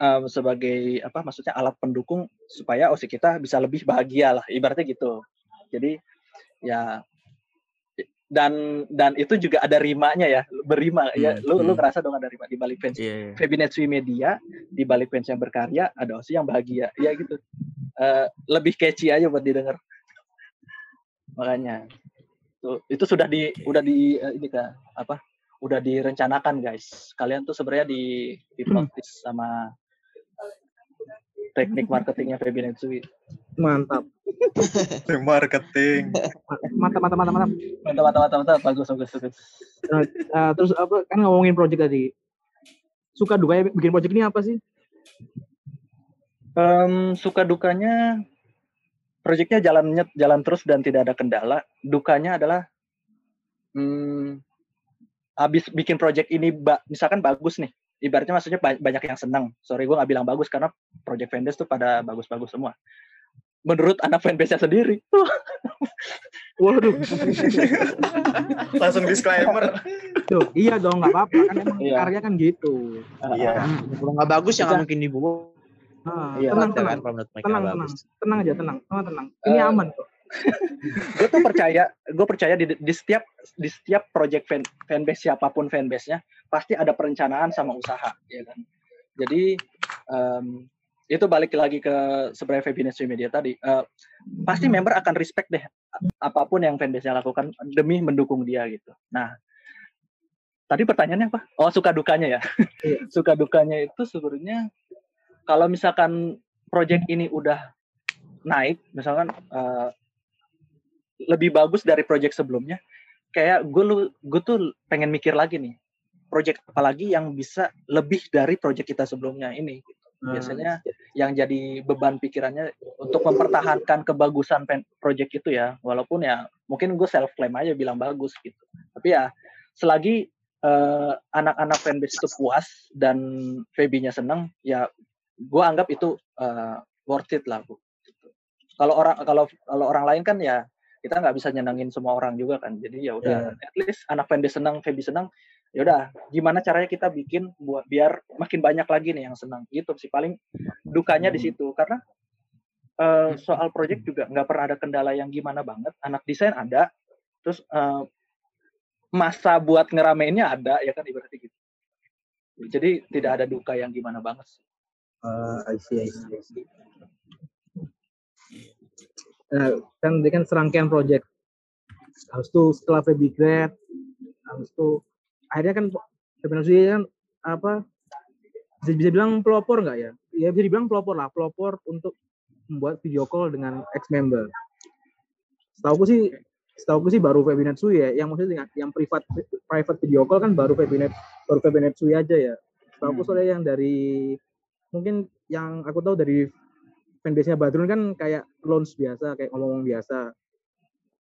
S1: um, sebagai apa maksudnya alat pendukung supaya OSI kita bisa lebih bahagia lah ibaratnya gitu. Jadi ya dan dan itu juga ada rimanya ya berima ya. hmm. ya lu hmm. lu ngerasa dong ada rima di balik fans yeah, yeah. Media di balik fans yang berkarya ada osi yang bahagia ya gitu uh, lebih catchy aja buat didengar makanya tuh itu sudah di udah di uh, ini kak apa udah direncanakan guys kalian tuh sebenarnya di di sama teknik marketingnya Febi Netsui
S7: Mantap.
S4: marketing.
S7: Mantap, mantap, mantap, mantap.
S1: Mantap, mantap, mantap, mantap. Bagus, bagus, bagus.
S7: Nah, uh, terus apa? Kan ngomongin project tadi. Suka duka ya bikin project ini apa sih?
S1: Um, suka dukanya proyeknya jalannya jalan terus dan tidak ada kendala. Dukanya adalah hmm, habis bikin project ini mbak misalkan bagus nih. Ibaratnya maksudnya banyak yang senang. Sorry gue nggak bilang bagus karena project vendors tuh pada bagus-bagus semua menurut anak fanbase-nya sendiri.
S7: Waduh.
S4: Langsung disclaimer.
S7: Tuh, iya dong, nggak apa-apa kan emang iya. karya kan gitu.
S3: Iya. Kalau nggak bagus ya nggak mungkin dibuang.
S7: Ah, iya, tenang, tenang, kan, tenang, tenang, tenang aja, tenang, tenang, tenang. Ini uh, aman kok.
S1: gue tuh percaya, gue percaya di, di setiap di setiap project fan, fanbase siapa pun fanbase-nya pasti ada perencanaan sama usaha, ya kan. Jadi um, itu balik lagi ke sebenarnya Febinus Media tadi. Uh, pasti hmm. member akan respect deh apa pun yang fanbase-nya lakukan demi mendukung dia gitu. Nah tadi pertanyaannya apa? Oh suka dukanya ya? Iya. suka dukanya itu sebenarnya kalau misalkan project ini udah naik misalkan uh, lebih bagus dari project sebelumnya kayak gue lu gue tuh pengen mikir lagi nih project apalagi yang bisa lebih dari project kita sebelumnya ini? gitu biasanya hmm. yang jadi beban pikirannya untuk mempertahankan kebagusan project itu ya walaupun ya mungkin gue self claim aja bilang bagus gitu tapi ya selagi uh, anak-anak fanbase itu puas dan Feby-nya seneng ya gue anggap itu uh, worth it lah bu kalau orang kalau kalau orang lain kan ya kita nggak bisa nyenengin semua orang juga kan jadi ya udah yeah. at least anak fanbase seneng Feby seneng ya udah gimana caranya kita bikin buat biar makin banyak lagi nih yang senang gitu sih paling dukanya di situ karena uh, soal project juga nggak pernah ada kendala yang gimana banget anak desain ada terus uh, masa buat ngerameinnya ada ya kan ibaratnya gitu jadi tidak ada duka yang gimana banget sih.
S7: Uh, I see, I see, I see. Uh, kan dia kan serangkaian project. Harus tuh setelah Feby Grad, harus tuh akhirnya kan sebenarnya kan apa bisa, bisa bilang pelopor nggak ya? Ya bisa dibilang pelopor lah, pelopor untuk membuat video call dengan ex member. Setahu sih, setahu sih baru Sui ya, yang maksudnya yang privat private video call kan baru Webinar baru Sui aja ya. Setahu hmm. soalnya yang dari mungkin yang aku tahu dari fanbase-nya Badrun kan kayak launch biasa, kayak ngomong-ngomong biasa.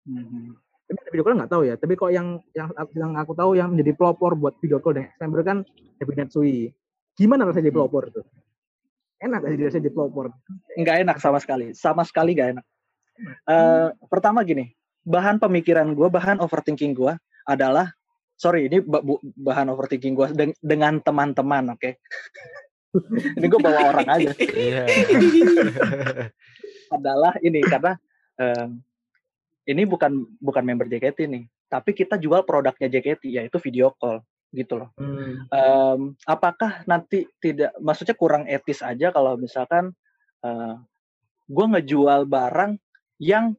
S7: Hmm. Tapi video call nggak tahu ya tapi kok yang yang yang aku tahu yang menjadi pelopor buat video call dengan member kan Happy Netsui gimana rasanya jadi hmm. pelopor tuh enak gak sih rasanya jadi pelopor
S1: nggak enak sama sekali sama sekali nggak enak uh, pertama gini bahan pemikiran gue bahan overthinking gue adalah sorry ini bahan overthinking gue dengan teman-teman oke okay? ini gue bawa orang aja yeah. adalah ini karena um, ini bukan bukan member JKT nih, tapi kita jual produknya JKT yaitu video call gitu loh. Hmm. Um, apakah nanti tidak, maksudnya kurang etis aja kalau misalkan uh, eh, gue ngejual barang yang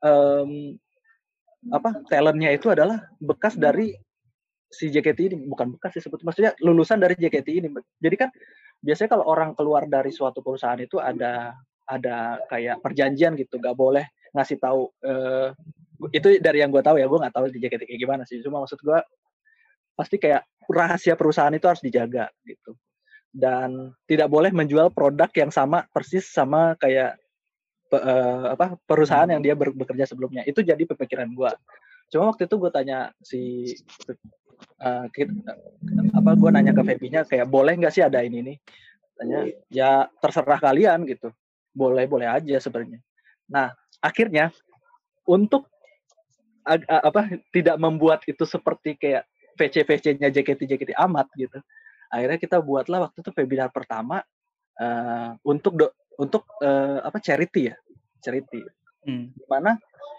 S1: um, apa talentnya itu adalah bekas dari si JKT ini bukan bekas sih sebetulnya maksudnya lulusan dari JKT ini jadi kan biasanya kalau orang keluar dari suatu perusahaan itu ada ada kayak perjanjian gitu gak boleh ngasih tahu uh, itu dari yang gue tahu ya gue nggak tahu di JKT kayak gimana sih. Cuma maksud gue pasti kayak rahasia perusahaan itu harus dijaga gitu. Dan tidak boleh menjual produk yang sama persis sama kayak uh, apa perusahaan yang dia bekerja sebelumnya. Itu jadi pemikiran gue cuma waktu itu gue tanya si uh, apa gue nanya ke Febinya kayak boleh nggak sih ada ini nih tanya ya terserah kalian gitu. Boleh boleh aja sebenarnya. Nah akhirnya untuk ag, apa tidak membuat itu seperti kayak VC VC-nya JKT JKT amat gitu. Akhirnya kita buatlah waktu itu webinar pertama uh, untuk do, untuk uh, apa charity ya, charity. Hmm. Di mana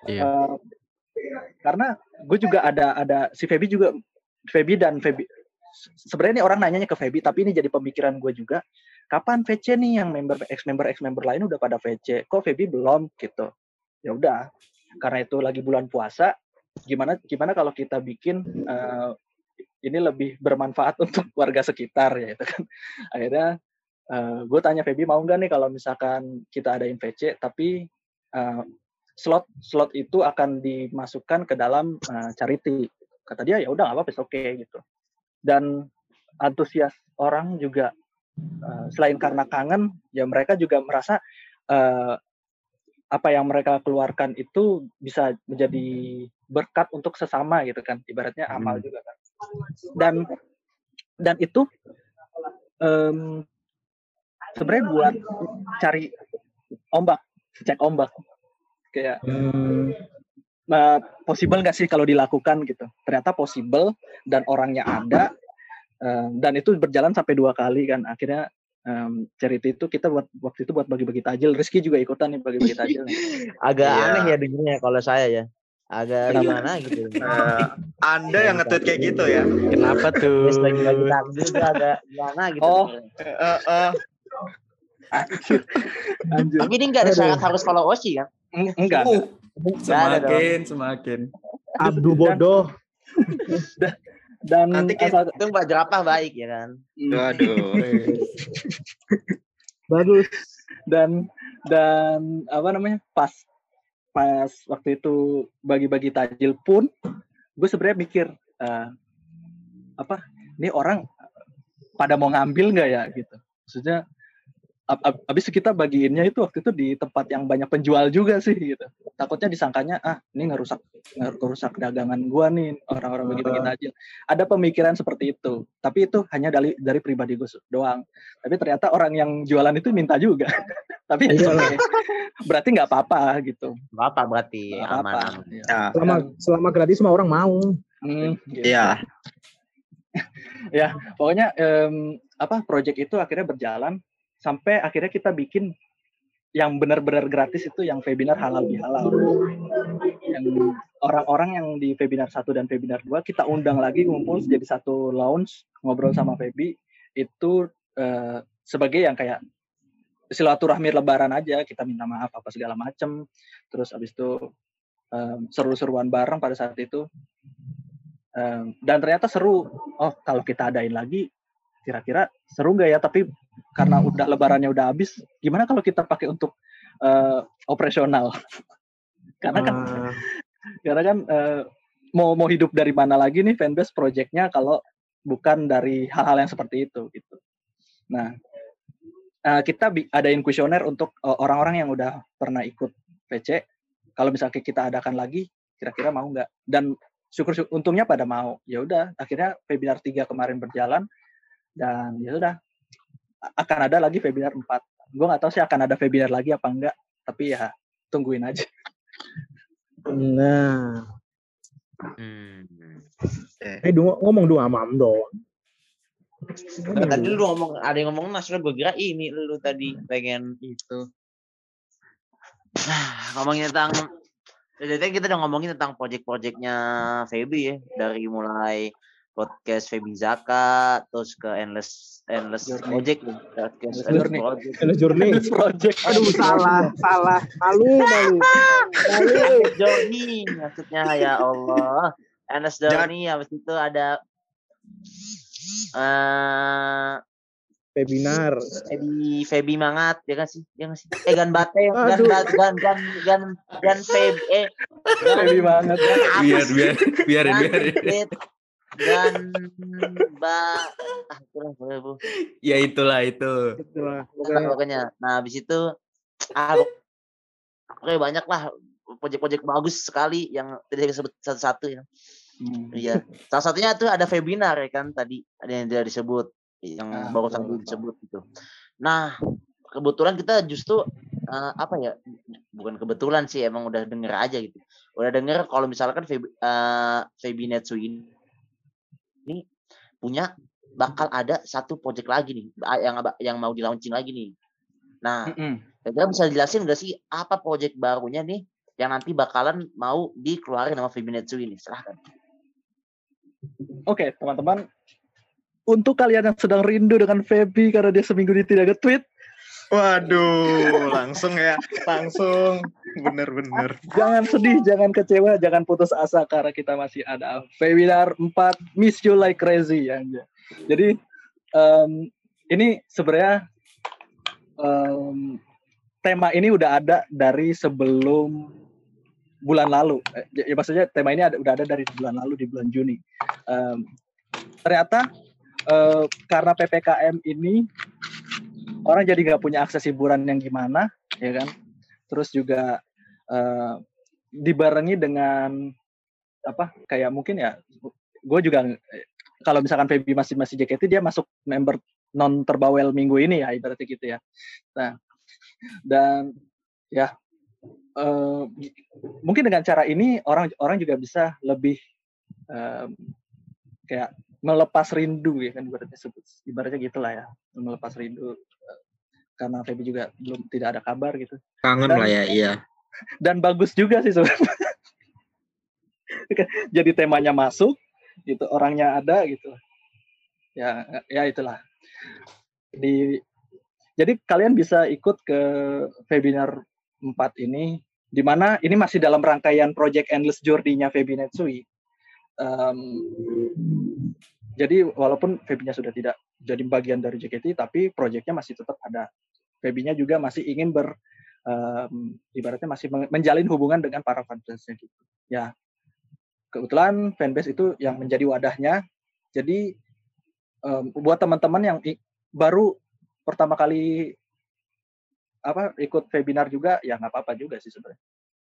S1: iya. uh, karena gue juga ada ada si Feby juga Feby dan Feby sebenarnya ini orang nanyanya ke Feby tapi ini jadi pemikiran gue juga kapan VC nih yang member ex member ex member lain udah pada VC kok Feby belum gitu ya udah karena itu lagi bulan puasa gimana gimana kalau kita bikin uh, ini lebih bermanfaat untuk warga sekitar ya itu kan. Akhirnya uh, eh, gue tanya Feby mau nggak nih kalau misalkan kita ada VC tapi uh, slot slot itu akan dimasukkan ke dalam uh, charity. Kata dia ya udah nggak apa-apa oke okay, gitu. Dan antusias orang juga uh, selain karena kangen ya mereka juga merasa uh, apa yang mereka keluarkan itu bisa menjadi berkat untuk sesama gitu kan ibaratnya amal hmm. juga kan. Dan dan itu um, sebenarnya buat cari ombak cek ombak. Kayak hmm. uh, possible nggak sih kalau dilakukan? gitu. Ternyata possible dan orangnya ada uh, dan itu berjalan sampai dua kali kan. Akhirnya um, cerita itu kita buat waktu itu buat bagi-bagi tajil. Rizky juga ikutan nih bagi-bagi tajil.
S3: Agak yeah. aneh ya dengernya kalau saya ya. Agak gimana gitu.
S4: Uh, anda yang nge-tweet kayak gitu ya.
S3: Kenapa tuh? bagi-bagi tajil itu agak gimana gitu. Oh. Uh, uh. Tapi ini enggak ada syarat harus follow Oshi kan?
S1: Enggak. Uh,
S2: semakin, semakin.
S7: Abdu bodoh.
S3: dan nanti kita itu Mbak Jerapah baik ya kan.
S4: Waduh.
S1: Bagus. Dan dan apa namanya? Pas pas waktu itu bagi-bagi tajil pun gue sebenarnya mikir uh, apa ini orang pada mau ngambil nggak ya gitu maksudnya abis kita bagiinnya itu waktu itu di tempat yang banyak penjual juga sih gitu. Takutnya disangkanya ah ini ngerusak ngerusak dagangan gua nih orang-orang bagi-bagi tajil ada pemikiran seperti itu. Tapi itu hanya dari dari pribadi gue doang. Tapi ternyata orang yang jualan itu minta juga. Tapi ya okay. berarti nggak apa-apa gitu.
S3: Apa berarti gak aman, apa,
S7: Ya. selama selama gratis semua orang mau.
S4: Hmm, gitu. ya
S1: ya pokoknya um, apa project itu akhirnya berjalan sampai akhirnya kita bikin yang benar-benar gratis itu yang webinar halal bihalal. Yang orang-orang yang di webinar satu dan webinar dua kita undang lagi ngumpul jadi satu lounge ngobrol sama Febi itu uh, sebagai yang kayak silaturahmi lebaran aja kita minta maaf apa segala macem. Terus abis itu um, seru-seruan bareng pada saat itu. Um, dan ternyata seru. Oh kalau kita adain lagi kira-kira seru nggak ya? Tapi karena udah lebarannya udah habis gimana kalau kita pakai untuk uh, operasional? Karena kan uh. karena kan uh, mau mau hidup dari mana lagi nih fanbase projectnya kalau bukan dari hal-hal yang seperti itu gitu. Nah uh, kita adain kuesioner untuk orang-orang uh, yang udah pernah ikut PC. Kalau misalnya kita adakan lagi kira-kira mau nggak? Dan syukur, syukur untungnya pada mau. Ya udah akhirnya webinar tiga kemarin berjalan dan ya sudah akan ada lagi webinar 4 gue nggak tahu sih akan ada webinar lagi apa enggak tapi ya tungguin aja.
S7: Nah. Hmm. eh dong ngomong dong sama Am dong
S3: tadi lu ngomong ada yang ngomong mas gue kira ini lu tadi pengen itu. Nah ngomongin tentang jadi kita udah ngomongin tentang project-projectnya Feby ya dari mulai podcast Feby Zaka terus ke endless endless project. Podcast
S7: endless project. Endless journey. Project. Aduh salah salah. Malu malu.
S3: Malu. Journey maksudnya ya Allah. Endless journey habis itu ada uh,
S7: webinar.
S3: Febi Febi Mangat ya kan sih? Ya kan sih? Eh gan bate gan gan gan gan gan gan Feb eh.
S1: Febi Mangat.
S2: Biar biar biar biar
S3: dan ba ah itulah bu
S2: ya itulah itu
S3: itulah pokoknya, pokoknya. nah habis itu ah oke banyak lah proyek-proyek bagus sekali yang tadi disebut satu-satu ya Hmm. Iya. Salah satunya tuh ada webinar ya kan tadi ada yang tidak disebut yang ah, barusan disebut gitu. Nah, kebetulan kita justru uh, apa ya? Bukan kebetulan sih emang udah denger aja gitu. Udah denger kalau misalkan Feb, uh, ini punya bakal ada satu project lagi nih yang yang mau di launching lagi nih. Nah, mm -hmm. bisa jelasin gak sih apa project barunya nih yang nanti bakalan mau dikeluarin sama Febinetsu ini? Silahkan.
S1: Oke, okay, teman-teman. Untuk kalian yang sedang rindu dengan Feby karena dia seminggu ini tidak nge-tweet.
S4: Waduh, langsung ya, langsung. Bener-bener.
S1: Jangan sedih, jangan kecewa, jangan putus asa karena kita masih ada webinar 4 Miss You Like Crazy ya. Jadi um, ini sebenarnya um, tema ini udah ada dari sebelum bulan lalu. Eh, ya, ya maksudnya tema ini ada, udah ada dari bulan lalu di bulan Juni. Um, ternyata uh, karena ppkm ini orang jadi nggak punya akses hiburan yang gimana, ya kan? Terus juga uh, dibarengi dengan apa? Kayak mungkin ya, gue juga kalau misalkan Feby masih masih JKT dia masuk member non terbawel minggu ini ya ibaratnya gitu ya. Nah dan ya uh, mungkin dengan cara ini orang orang juga bisa lebih um, kayak melepas rindu ya kan ibaratnya sebut ibaratnya gitulah ya melepas rindu karena Feby juga belum tidak ada kabar gitu.
S4: Kangen dan, lah ya iya.
S1: dan bagus juga sih sebenarnya jadi temanya masuk gitu orangnya ada gitu. Ya ya itulah. Di jadi kalian bisa ikut ke webinar 4 ini, di mana ini masih dalam rangkaian Project Endless Journey-nya Febi Netsui. Um, jadi walaupun Febinya sudah tidak jadi bagian dari JKT, tapi proyeknya masih tetap ada. Febinya juga masih ingin ber, um, ibaratnya masih menjalin hubungan dengan para fansnya gitu. Ya, kebetulan fanbase itu yang menjadi wadahnya. Jadi um, buat teman-teman yang baru pertama kali apa ikut webinar juga ya nggak apa-apa juga sih sebenarnya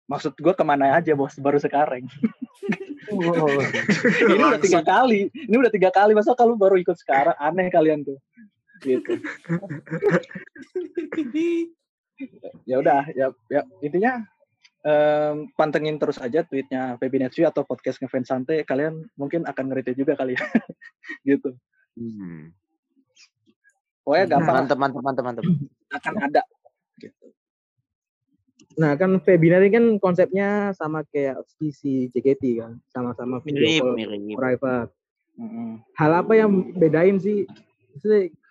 S1: maksud gue ke mana aja bos baru sekarang oh. ini udah tiga kali ini udah tiga kali masa kalau baru ikut sekarang aneh kalian tuh gitu ya udah ya ya intinya um, pantengin terus aja tweetnya Febinetsu atau podcast ngefans santai kalian mungkin akan ngerti juga kali ya gitu hmm. Pokoknya gampang.
S3: Mantap, mantap.
S1: Akan ada gitu.
S7: Nah kan webinar ini kan konsepnya sama kayak visi JKT kan, sama-sama video call private. Hal apa yang bedain sih?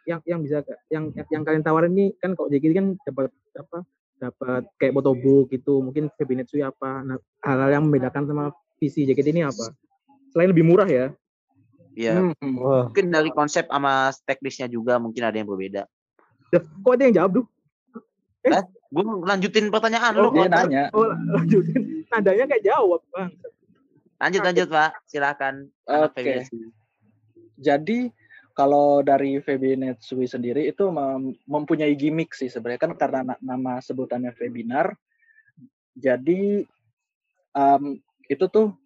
S7: Yang yang bisa yang yang kalian tawarin ini kan kok JKT kan dapat apa? Dapat kayak book gitu, mungkin webinar itu apa? Nah, hal-hal yang membedakan sama visi JKT ini apa? Selain lebih murah ya?
S3: Iya. Hmm. Mungkin dari konsep sama teknisnya juga mungkin ada yang berbeda.
S7: Kok ada yang jawab tuh?
S3: Eh, gue lanjutin pertanyaan oh, lu.
S1: Dia nanya.
S7: Oh, lanjutin. Nadanya kayak jawab, Bang.
S3: Lanjut, lanjut, Pak. Silakan.
S1: Oke. Okay. Jadi kalau dari VB Netsui sendiri itu mem mempunyai gimmick sih sebenarnya kan karena nama sebutannya webinar. Jadi um, itu tuh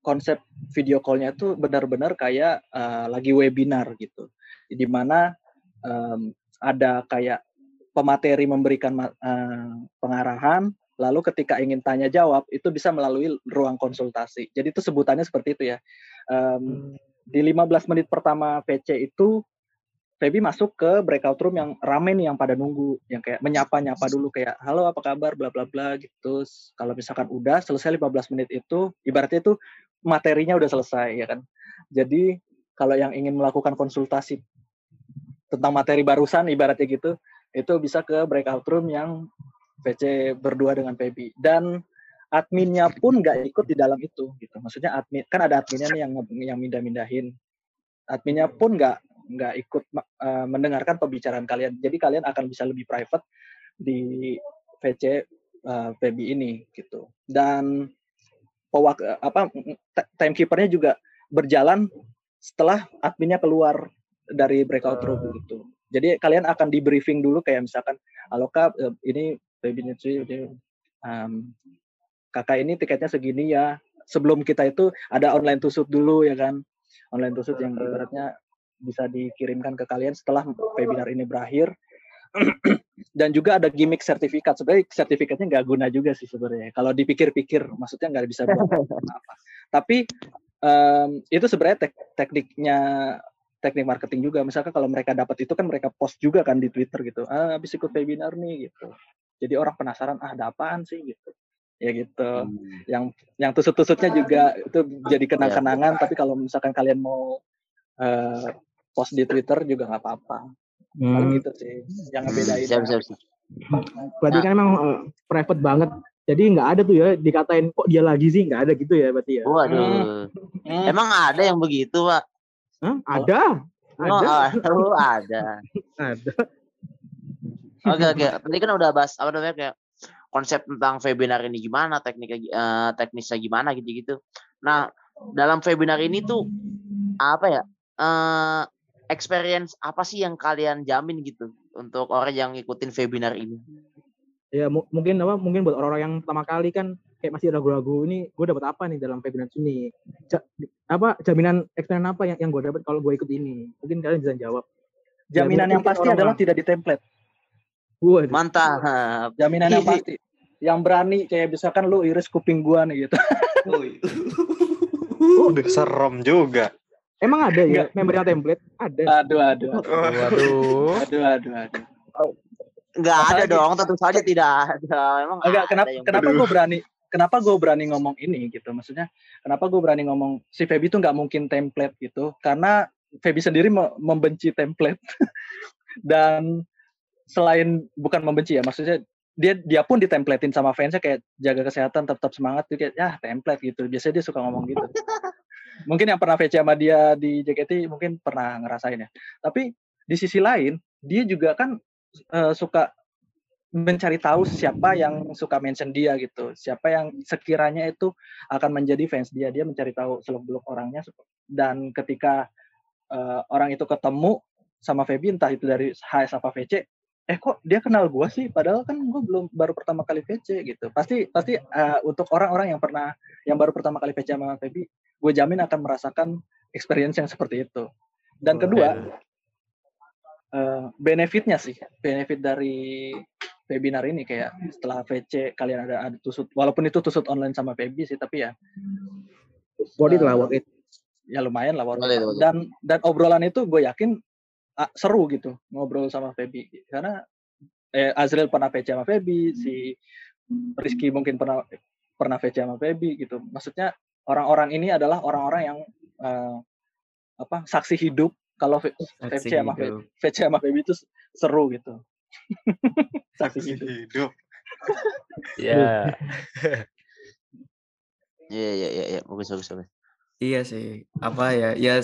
S1: konsep video call-nya tuh benar-benar kayak uh, lagi webinar gitu. Di mana um, ada kayak pemateri memberikan uh, pengarahan, lalu ketika ingin tanya jawab itu bisa melalui ruang konsultasi. Jadi itu sebutannya seperti itu ya. Um, di 15 menit pertama PC itu Feby masuk ke breakout room yang rame nih yang pada nunggu, yang kayak menyapa-nyapa dulu kayak halo apa kabar bla bla bla gitu. Kalau misalkan udah selesai 15 menit itu ibaratnya itu materinya udah selesai ya kan. Jadi kalau yang ingin melakukan konsultasi tentang materi barusan ibaratnya gitu, itu bisa ke breakout room yang PC berdua dengan Feby dan adminnya pun nggak ikut di dalam itu gitu. Maksudnya admin kan ada adminnya nih yang yang mindah-mindahin. Adminnya pun nggak nggak ikut uh, mendengarkan pembicaraan kalian. Jadi kalian akan bisa lebih private di VC uh, PB ini gitu. Dan pewak apa timekeepernya juga berjalan setelah adminnya keluar dari breakout room uh. gitu. Jadi kalian akan di briefing dulu kayak misalkan, halo kak, eh, ini baby um, kakak ini tiketnya segini ya. Sebelum kita itu ada online tusuk dulu ya kan, online tusuk yang ibaratnya bisa dikirimkan ke kalian setelah webinar ini berakhir. Dan juga ada gimmick sertifikat. Sebenarnya sertifikatnya nggak guna juga sih sebenarnya. Kalau dipikir-pikir, maksudnya nggak bisa buat apa. Tapi um, itu sebenarnya tek tekniknya teknik marketing juga. Misalkan kalau mereka dapat itu kan mereka post juga kan di Twitter gitu. Ah, habis ikut webinar nih gitu. Jadi orang penasaran, ah ada apaan sih gitu. Ya gitu. Hmm. Yang yang tusut-tusutnya juga itu jadi iya. kenang-kenangan. Tapi kalau misalkan kalian mau uh, post di Twitter juga nggak apa-apa. Hmm. Gitu sih yang ngebedain. Siap, siap, siap.
S7: Berarti kan emang uh, private banget. Jadi nggak ada tuh ya dikatain kok dia lagi sih nggak ada gitu ya berarti ya.
S3: Waduh. Hmm. Emang ada yang begitu pak?
S7: Hah? Ada.
S3: Oh, ada. Oh, ada. ada. Oke oke. Tadi kan udah bahas apa namanya kayak konsep tentang webinar ini gimana, tekniknya uh, teknisnya gimana gitu-gitu. Nah, dalam webinar ini tuh apa ya? Uh, experience apa sih yang kalian jamin gitu untuk orang yang ngikutin webinar ini?
S7: Ya mungkin apa mungkin buat orang-orang yang pertama kali kan kayak masih ragu-ragu ini gue dapat apa nih dalam webinar ini ja, apa jaminan experience apa yang yang gue dapat kalau gue ikut ini mungkin kalian bisa jawab
S1: jaminan ya, yang pasti adalah tidak di template
S3: Waduh. mantap
S1: jaminan yang pasti yang berani kayak misalkan lu iris kuping gua nih gitu
S5: oh, serem juga
S7: Emang ada ya member yang template? Ada.
S1: Aduh, aduh. Aduh, aduh. Aduh, aduh, aduh.
S3: Enggak ada dong, tentu saja tidak ada.
S1: Emang enggak kenapa kenapa gue berani kenapa gue berani ngomong ini gitu maksudnya kenapa gue berani ngomong si Feby tuh nggak mungkin template gitu karena Feby sendiri membenci template dan selain bukan membenci ya maksudnya dia dia pun ditemplatein sama fansnya kayak jaga kesehatan tetap semangat tuh kayak ya template gitu. Biasanya dia suka ngomong gitu. Mungkin yang pernah VC sama dia di JKT mungkin pernah ngerasain ya. Tapi di sisi lain dia juga kan uh, suka mencari tahu siapa yang suka mention dia gitu, siapa yang sekiranya itu akan menjadi fans dia, dia mencari tahu seluk-beluk orangnya. Dan ketika uh, orang itu ketemu sama Feby entah itu dari HS apa VC, eh kok dia kenal gue sih, padahal kan gue belum baru pertama kali VC gitu. Pasti pasti uh, untuk orang-orang yang pernah yang baru pertama kali VC sama Feby, gue jamin akan merasakan experience yang seperti itu. Dan kedua, uh, benefitnya sih, benefit dari webinar ini kayak setelah VC kalian ada ada tusut, walaupun itu tusut online sama Feby sih, tapi ya
S7: worth it lah, worth it.
S1: Ya lumayan lah worth it. Dan dan obrolan itu gue yakin uh, seru gitu ngobrol sama Feby karena eh, Azril pernah VC sama Feby, si Rizky mungkin pernah pernah VC sama Feby gitu. Maksudnya orang-orang ini adalah orang-orang yang uh, apa saksi hidup kalau VC sama VC sama Feby itu seru gitu. saksi hidup.
S5: Ya.
S3: Iya iya iya ya. bagus bagus bagus.
S2: Iya sih. Apa ya? Ya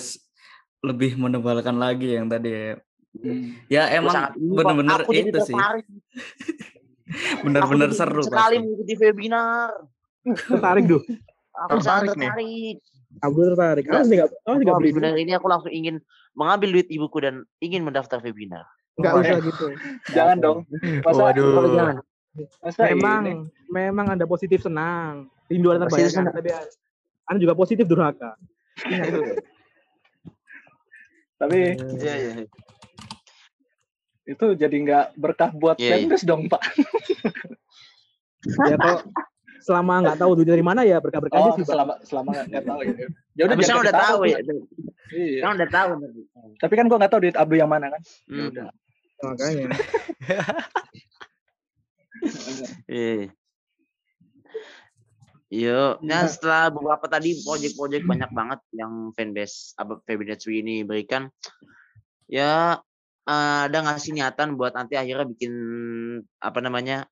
S2: lebih menebalkan lagi yang tadi ya. Hmm. Ya emang bener-bener itu sih. Bener-bener seru
S3: sekali mengikuti webinar.
S7: Tertarik tuh.
S3: Aku tertarik nih.
S7: Aku tertarik. Aku enggak
S3: beli. Webinar ini aku langsung ingin mengambil duit ibuku dan ingin mendaftar webinar.
S7: Enggak oh, usah gitu.
S1: Jangan dong.
S2: Masa, Waduh. Jangan.
S7: Masa memang ini? memang ada positif senang. rindu antar bayangan tapi anda juga positif durhaka
S1: tapi
S3: Iya, iya.
S1: itu jadi nggak berkah buat
S3: Iya, iya.
S1: fanbase dong pak
S7: ya kalau selama nggak tahu duit dari mana ya berkah-berkah aja
S1: oh
S7: sih Bang.
S1: selama selama nggak tahu ya ya udah jangan
S3: sekarang udah
S1: dikasih
S3: tahu ya.
S1: iya
S3: Sekarang udah tahu berarti.
S1: tapi kan gua nggak tahu duit Abdu yang mana kan ya
S3: Hmm.
S1: udah
S7: makanya
S3: Iya. Yo, nah setelah beberapa tadi project-project banyak banget yang fanbase apa Febinetsui ini berikan, ya eh, ada nggak sih niatan buat nanti akhirnya bikin apa namanya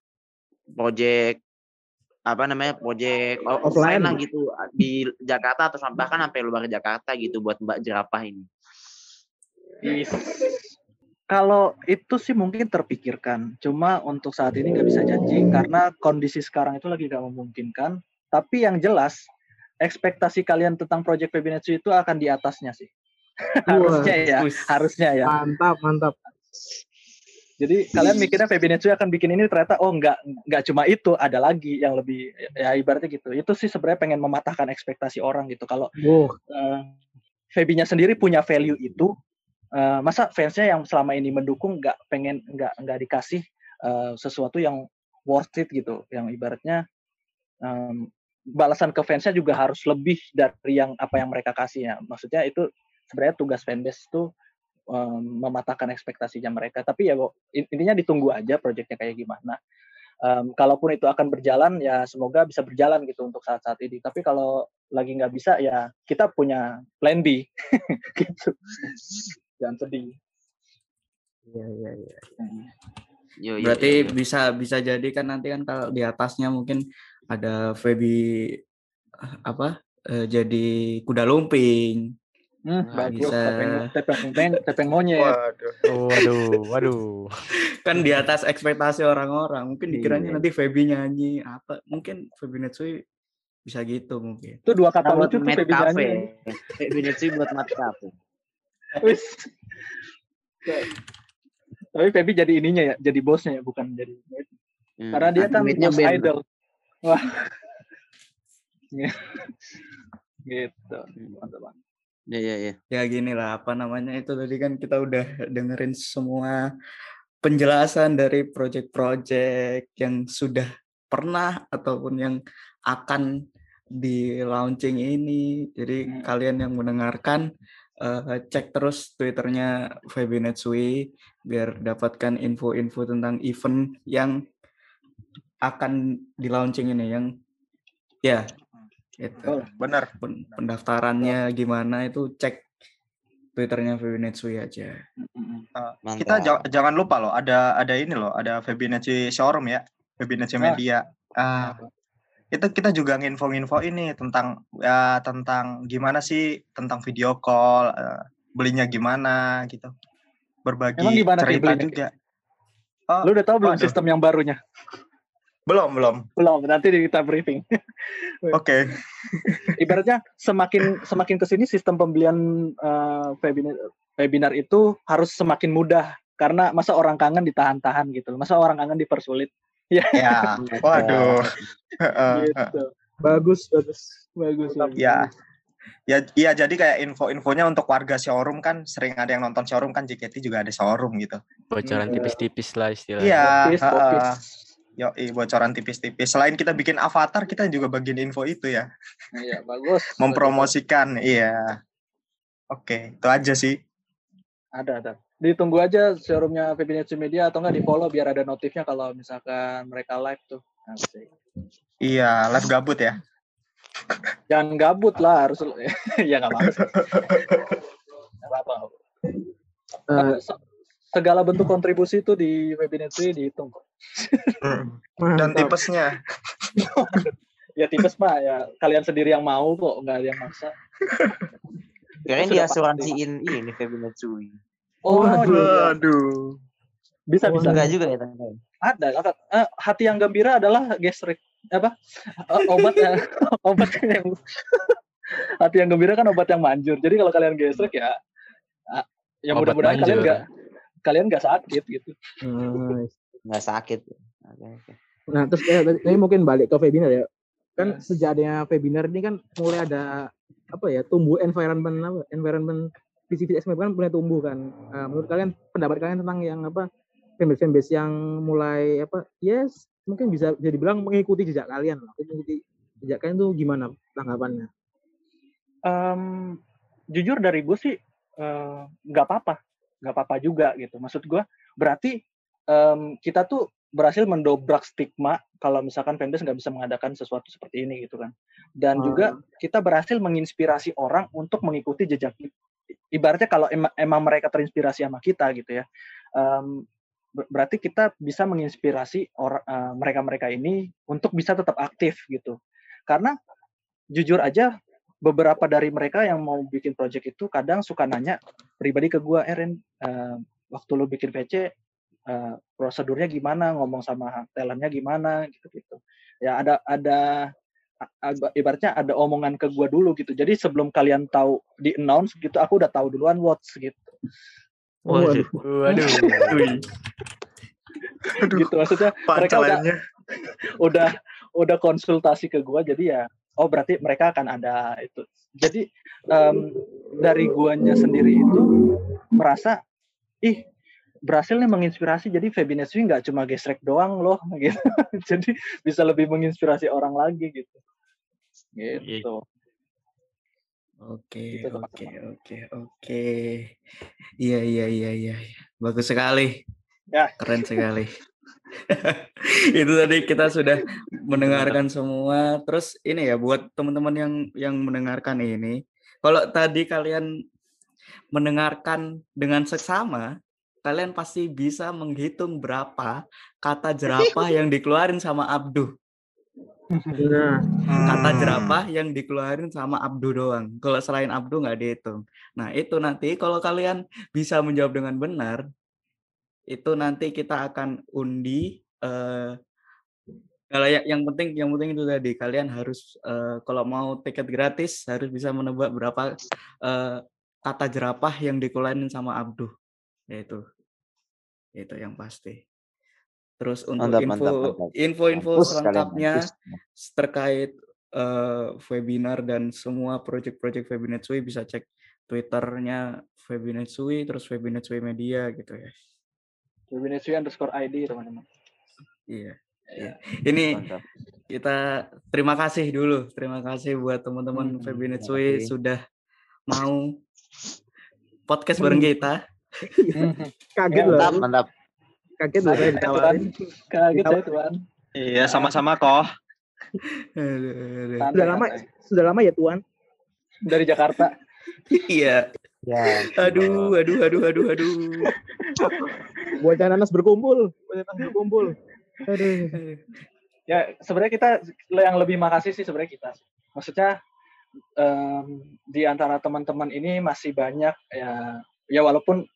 S3: project apa namanya project offline
S7: Offline.
S3: lah gitu di Jakarta atau sampai bahkan sampai luar Jakarta gitu buat Mbak Jerapah ini.
S1: Is. Kalau itu sih mungkin terpikirkan, cuma untuk saat ini nggak bisa janji karena kondisi sekarang itu lagi nggak memungkinkan. Tapi yang jelas, ekspektasi kalian tentang Project Febinetsu itu akan di atasnya sih. harusnya ya,
S2: Wis.
S1: harusnya ya.
S7: mantap mantap
S1: Jadi kalian mikirnya Febinetsu akan bikin ini ternyata oh nggak nggak cuma itu, ada lagi yang lebih ya ibaratnya gitu. Itu sih sebenarnya pengen mematahkan ekspektasi orang gitu. Kalau
S7: wow
S1: uh, Febinya sendiri punya value itu uh, masa fansnya yang selama ini mendukung nggak pengen nggak nggak dikasih uh, sesuatu yang worth it gitu yang ibaratnya um, balasan ke fansnya juga harus lebih dari yang apa yang mereka kasih ya. Maksudnya itu sebenarnya tugas fanbase itu um, mematahkan ekspektasinya mereka. Tapi ya intinya ditunggu aja proyeknya kayak gimana. Um, kalaupun itu akan berjalan ya semoga bisa berjalan gitu untuk saat-saat ini. Tapi kalau lagi nggak bisa ya kita punya plan B. Gitu. Jangan sedih.
S7: Iya iya iya
S3: Yo, yo,
S2: Berarti
S3: yo, yo.
S2: bisa bisa jadi kan nanti kan kalau di atasnya mungkin ada Feby eh, apa eh, jadi kuda lumping.
S1: hmm,
S2: Nah,
S1: bagus
S2: bisa.
S1: tepeng tepeng tepeng, monyet
S5: Waduh. Waduh, waduh.
S2: Kan di atas ekspektasi orang-orang. Mungkin dikiranya
S3: Iya.
S2: nanti Feby nyanyi apa? Mungkin Feby Netsui bisa gitu mungkin.
S1: itu dua kata lucu tuh Feby nyanyi
S3: Febinetsui buat Mat.
S1: Wis. tapi Feby jadi ininya ya jadi bosnya ya bukan jadi
S3: Hmm,
S1: karena dia kan bos
S3: band.
S1: idol wah gitu mantap banget.
S3: Iya, iya, iya.
S2: Ya gini lah apa namanya itu tadi kan kita udah dengerin semua penjelasan dari project-project yang sudah pernah ataupun yang akan di launching ini. Jadi
S1: Hmm.
S2: kalian yang mendengarkan eh, cek terus twitternya Feby Netsui biar dapatkan info-info tentang event yang akan di launching ini yang ya itu.
S4: Bener.
S2: pen- pendaftarannya gimana itu cek twitternya Feby Netsui aja.
S4: Uh,
S3: Mantap.
S4: kita ja- jangan lupa loh, ada ada ini loh, ada Febineci Showroom ya, Febineci
S1: Ah.
S4: Media. Ah, itu kita juga nginfo-nginfo ini tentang ya tentang gimana sih tentang video call, eh, belinya gimana gitu, berbagi
S1: Emang gimana
S4: cerita juga. Oh,
S1: lu udah tahu belum sistem yang barunya?
S4: Belum belum.
S1: belum nanti kita briefing.
S4: Oke.
S1: ibaratnya semakin semakin ke sini sistem pembelian eh, webinar webinar itu harus semakin mudah. Karena masa orang kangen ditahan-tahan gitu masa orang kangen dipersulit
S4: Ya. Waduh. Heeh, heeh.
S1: gitu
S7: bagus bagus
S1: bagus bagus.
S4: Ya. Ya, iya jadi kayak info-infonya untuk warga showroom kan sering ada yang nonton showroom kan JKT juga ada showroom gitu.
S5: Bocoran
S1: Iya.
S5: tipis-tipis lah istilahnya.
S4: Iya,
S1: popis.
S4: Yoi, bocoran tipis-tipis. Selain kita bikin avatar, kita juga bagian info itu ya.
S1: iya bagus
S4: Mempromosikan, iya. Oke, itu aja sih.
S1: ada ada ditunggu aja showroomnya Febinetsu Media atau enggak di follow biar ada notifnya kalau misalkan mereka live tuh Asik.
S4: Iya, live gabut ya.
S1: jangan gabut lah harus ya nggak apa-apa apa-apa
S7: Eh,
S1: Se- segala bentuk kontribusi itu di webinar itu dihitung kok.
S4: Dan
S7: mantap.
S4: tipesnya.
S1: Ya tipes mah ya kalian sendiri yang mau kok, nggak ada yang maksa.
S3: Kirain
S1: Sudah
S3: diasuransiin ini Febinetsui.
S1: Oh,
S7: Waduh.
S1: iya.
S4: Aduh.
S1: bisa bisa.
S3: Enggak juga ya teman
S1: Ada. Eh, hati yang gembira adalah gastrik apa? Eh, obat yang obat yang hati yang gembira kan obat yang manjur. Jadi kalau kalian gastrik ya ah, ya mudah-mudahan kalian
S5: manjur.
S1: nggak kalian nggak sakit gitu.
S7: Nice.
S3: Enggak sakit. Oke, oke.
S7: Nah, terus eh, tadi mungkin balik ke webinar ya. kan yes. sejak adanya webinar ini kan mulai ada apa ya tumbuh environment apa environment visi visi kan mulai tumbuh kan. Uh, menurut kalian pendapat kalian tentang yang apa fanbase fanbase yang mulai apa yes mungkin bisa bisa dibilang mengikuti jejak kalian mengikuti jejak kalian tuh gimana tanggapannya?
S1: Um, jujur dari gue sih nggak uh, apa-apa. Nggak apa-apa juga gitu. Maksud gue berarti um, kita tuh berhasil mendobrak stigma kalau misalkan fanbase nggak bisa mengadakan sesuatu seperti ini gitu kan. Dan hmm. juga kita berhasil menginspirasi orang untuk mengikuti jejak ibaratnya kalau em emang mereka terinspirasi sama kita gitu ya um, berarti kita bisa menginspirasi orang uh, mereka-mereka ini untuk bisa tetap aktif gitu. Karena jujur aja beberapa dari mereka yang mau bikin project itu kadang suka nanya pribadi ke gue Erin uh, waktu lo bikin VC uh, prosedurnya gimana, ngomong sama talentnya gimana? Gitu-gitu. Ya ada ada ibaratnya ada omongan ke gua dulu gitu. Jadi sebelum kalian tahu di announce gitu, aku udah tahu duluan what's gitu.
S5: Waduh, waduh.
S1: Aduh, gitu maksudnya mereka udah, udah udah konsultasi ke gua jadi ya oh berarti mereka akan ada itu. Jadi um, dari guanya sendiri itu merasa ih berhasil nih menginspirasi jadi Febinetsui nggak cuma gesrek doang loh gitu jadi bisa lebih menginspirasi orang lagi gitu gitu
S2: Oke, gitu, oke, oke, oke. Iya, iya, iya, iya. Bagus sekali. Ya. Keren sekali. itu tadi kita sudah mendengarkan semua. Terus ini ya buat teman-teman yang yang mendengarkan ini, kalau tadi kalian mendengarkan dengan seksama, kalian pasti bisa menghitung berapa kata jerapah yang dikeluarin sama Abduh. Nah, kata hmm. jerapah yang dikeluarin sama Abdu doang. Kalau selain Abdu nggak dihitung. Nah itu nanti kalau kalian bisa menjawab dengan benar, itu nanti kita akan undi. Uh, kalau yang, yang penting, yang penting itu tadi kalian harus uh, kalau mau tiket gratis harus bisa menebak berapa uh, kata jerapah yang dikeluarin sama Abdu itu itu yang pasti terus untuk mantap, info mantap, mantap. info-info selengkapnya terkait uh, webinar dan semua project-project webinar Sui bisa cek twitternya webinar Sui terus webinar Sui media gitu ya
S1: webinar Sui underscore ID teman-teman
S2: iya Ya. Ini Mantap. kita terima kasih dulu, terima kasih buat teman-teman hmm, webinar Sui sudah mau podcast bareng kita.
S7: Kaget loh.
S3: Mantap, mantap.
S7: Kaget loh saya ditawarin.
S1: Kaget ya Tuan.
S4: Iya, sama-sama kok.
S7: Sudah lama, sudah lama ya Tuan.
S1: Dari Jakarta.
S2: iya. Ya. Aduh, aduh, aduh, aduh, aduh.
S7: Buat nanas berkumpul, buat nanas berkumpul. Aduh.
S1: Ya, sebenarnya kita yang lebih makasih sih sebenarnya kita. Maksudnya um, di antara teman-teman ini masih banyak ya ya walaupun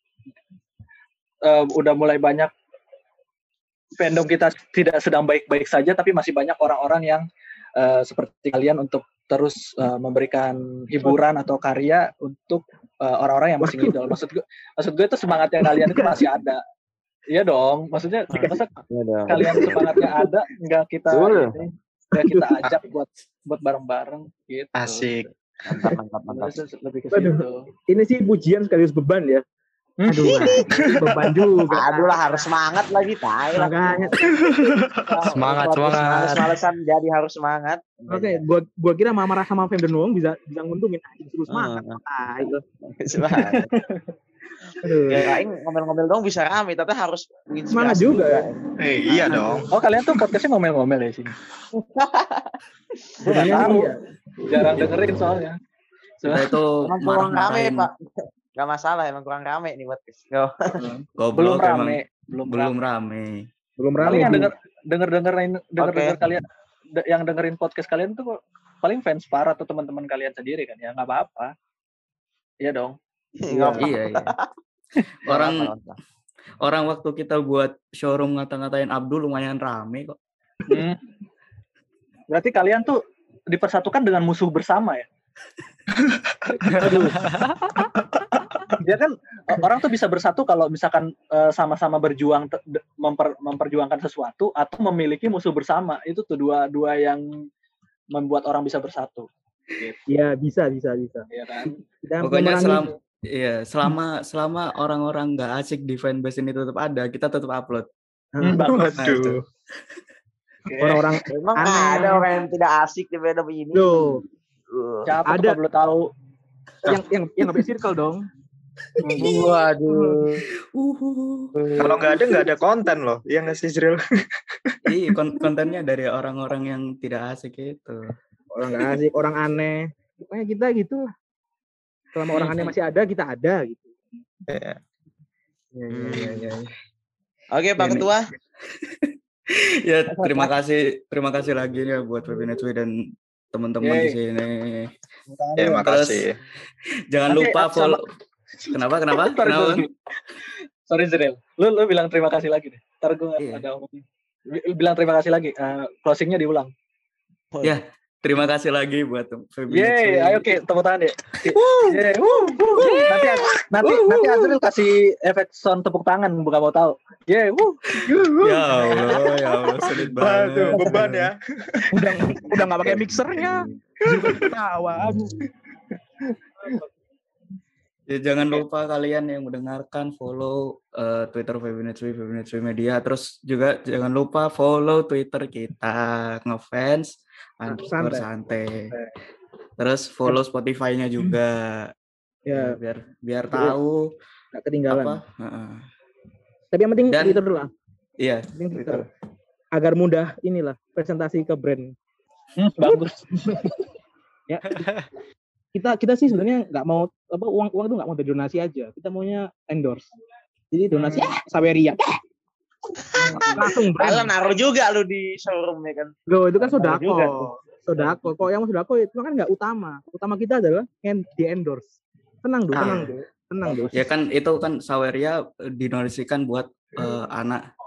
S1: uh, udah mulai banyak fandom kita tidak sedang baik-baik saja, tapi masih banyak orang-orang yang uh, seperti kalian untuk terus uh, memberikan hiburan atau karya untuk orang-orang uh, yang masih ngidol. Maksud gue, maksud gue itu semangatnya kalian itu masih ada. Iya dong, maksudnya masa ya dong. kalian semangatnya ada, nggak kita ini, nggak kita ajak buat buat bareng-bareng gitu.
S4: Asik.
S1: Mantap, mantap, mantap. Lebih ke
S7: Aduh, ini sih pujian sekaligus beban ya. Aduh, beban juga.
S3: Aduh lah harus semangat lagi, tai.
S7: Makanya.
S5: semangat, semangat.
S3: Males-malesan jadi harus semangat.
S7: Oke, okay, gua gua kira Mama Rasa sama Fem doang bisa bisa nguntungin. Ah, terus semangat. Uh, tai.
S3: Semangat. Aduh. Kirain ngomel-ngomel dong bisa rame, tapi harus
S7: semangat juga. ya.
S4: Eh, iya dong.
S1: Oh, kalian tuh podcastnya ngomel-ngomel ya sini. Gue tahu. Jarang dengerin soalnya.
S2: Kita itu
S3: marah-marahin. Pak. Gak masalah, emang kurang rame nih buat
S1: belum rame.
S2: Belum, belum rame.
S7: Belum rame.
S1: yang denger denger dengerin denger denger kalian yang dengerin podcast kalian tuh paling fans para atau teman-teman kalian sendiri kan ya nggak apa-apa. Iya dong.
S2: Iya, iya, iya. Orang orang waktu kita buat showroom ngata-ngatain Abdul lumayan rame kok. Hmm.
S1: Berarti kalian tuh dipersatukan dengan musuh bersama ya? dia kan orang tuh bisa bersatu kalau misalkan uh, sama-sama berjuang memper, memperjuangkan sesuatu atau memiliki musuh bersama itu tuh dua dua yang membuat orang bisa bersatu.
S7: Iya gitu. bisa bisa bisa.
S1: Iya kan.
S2: Kita Pokoknya selama iya selama selama orang-orang nggak asik di fanbase ini tetap ada, kita tetap upload.
S1: Hmm, bagus. Nah,
S7: Orang-orang
S3: emang ada orang yang tidak asik di fandom ini.
S7: Loh.
S1: Siapa ada. belum tahu?
S7: Yang yang yang nggak circle dong.
S3: Waduh.
S4: Kalau nggak ada nggak ada konten loh, Iya nggak sih Zril?
S2: Iya kontennya dari orang-orang yang tidak asik itu.
S7: Orang nggak asik, orang aneh. Pokoknya kita gitu lah. Selama orang aneh masih ada, kita ada gitu.
S4: Iya.
S7: Ya, ya, ya, ya.
S3: Oke Pak Ketua.
S2: ya terima kasih terima kasih lagi ya buat Webinetwi dan teman-teman di sini.
S4: Ya, makasih.
S2: jangan lupa follow Kenapa? Kenapa? kenapa?
S1: Sorry Zril. Lu lu bilang terima kasih lagi deh. Ntar gue iya. ada omong. Bilang terima kasih lagi. Uh, closingnya diulang.
S2: Oh. Ya, terima kasih lagi buat
S1: Feby. Yeay, ayo oke, tepuk tangan deh. Yeay, Nanti nanti nanti Azril kasih efek sound tepuk tangan bukan mau tahu. Yeay, wuh.
S2: Ya Allah, ya Allah, sulit banget. Aduh,
S4: beban ya.
S7: udah udah nggak pakai mixernya. Juga ketawa. Aduh.
S2: Ya, jangan lupa kalian yang mendengarkan follow uh, Twitter Febinetsui, Febinetsui Media. Terus juga jangan lupa follow Twitter kita ngefans underscore santai. Terus follow Spotify-nya juga. Ya, biar biar tahu
S7: nggak ketinggalan. Apa? Uh. Tapi yang penting Dan, Twitter lah.
S2: Iya,
S7: Twitter. Twitter. Agar mudah inilah presentasi ke brand.
S1: Hmm, bagus.
S7: ya kita kita sih sebenarnya nggak mau apa uang uang itu nggak mau dari donasi aja. Kita maunya endorse. Jadi donasi hmm. ah saweria. Ah.
S3: langsung brand. Naruh juga lu di showroom ya kan?
S7: Lo itu kan sodako. sodako. Kok yang sodako itu kan nggak utama. Utama kita adalah yang di endorse. Tenang dulu tenang dulu tenang dulu
S2: ya kan itu kan saweria eh, didonasikan buat uh, anak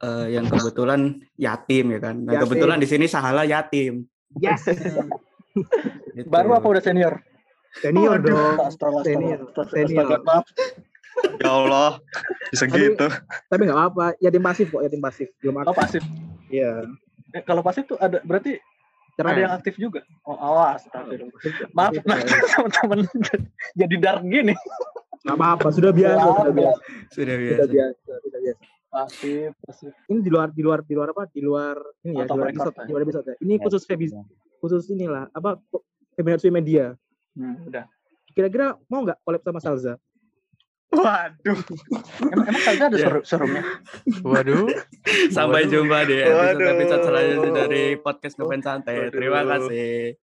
S2: uh, yang kebetulan yatim ya kan. Nah, yatim. kebetulan di sini sahala yatim.
S7: Yes.
S1: Baru apa udah senior?
S7: Senior oh, dong. Senior. Senior.
S4: Ya Allah, bisa tapi, gitu.
S7: Tapi nggak apa-apa, yatim pasif kok, yatim pasif.
S1: Belum Oh, pasif.
S7: Iya.
S1: Eh, kalau pasif tuh ada berarti Cerai. ada yang aktif juga. Oh, awas. Maaf, teman-teman jadi dark gini.
S7: Gak apa-apa, sudah biasa, sudah biasa.
S2: Sudah biasa. Sudah biasa,
S1: sudah biasa. Pasif, pasif.
S7: Ini di luar, di luar, di luar apa? Di luar ini ya, di luar episode, di luar episode. Ini khusus Febis, khusus inilah apa? Feminasi media.
S1: Hmm, udah.
S7: Kira-kira mau nggak collab sama Salza?
S1: Waduh. emang, emang Salza ada yeah. serumnya?
S2: Waduh. Sampai jumpa di episode-episode selanjutnya dari podcast Kepen Santai. Terima kasih.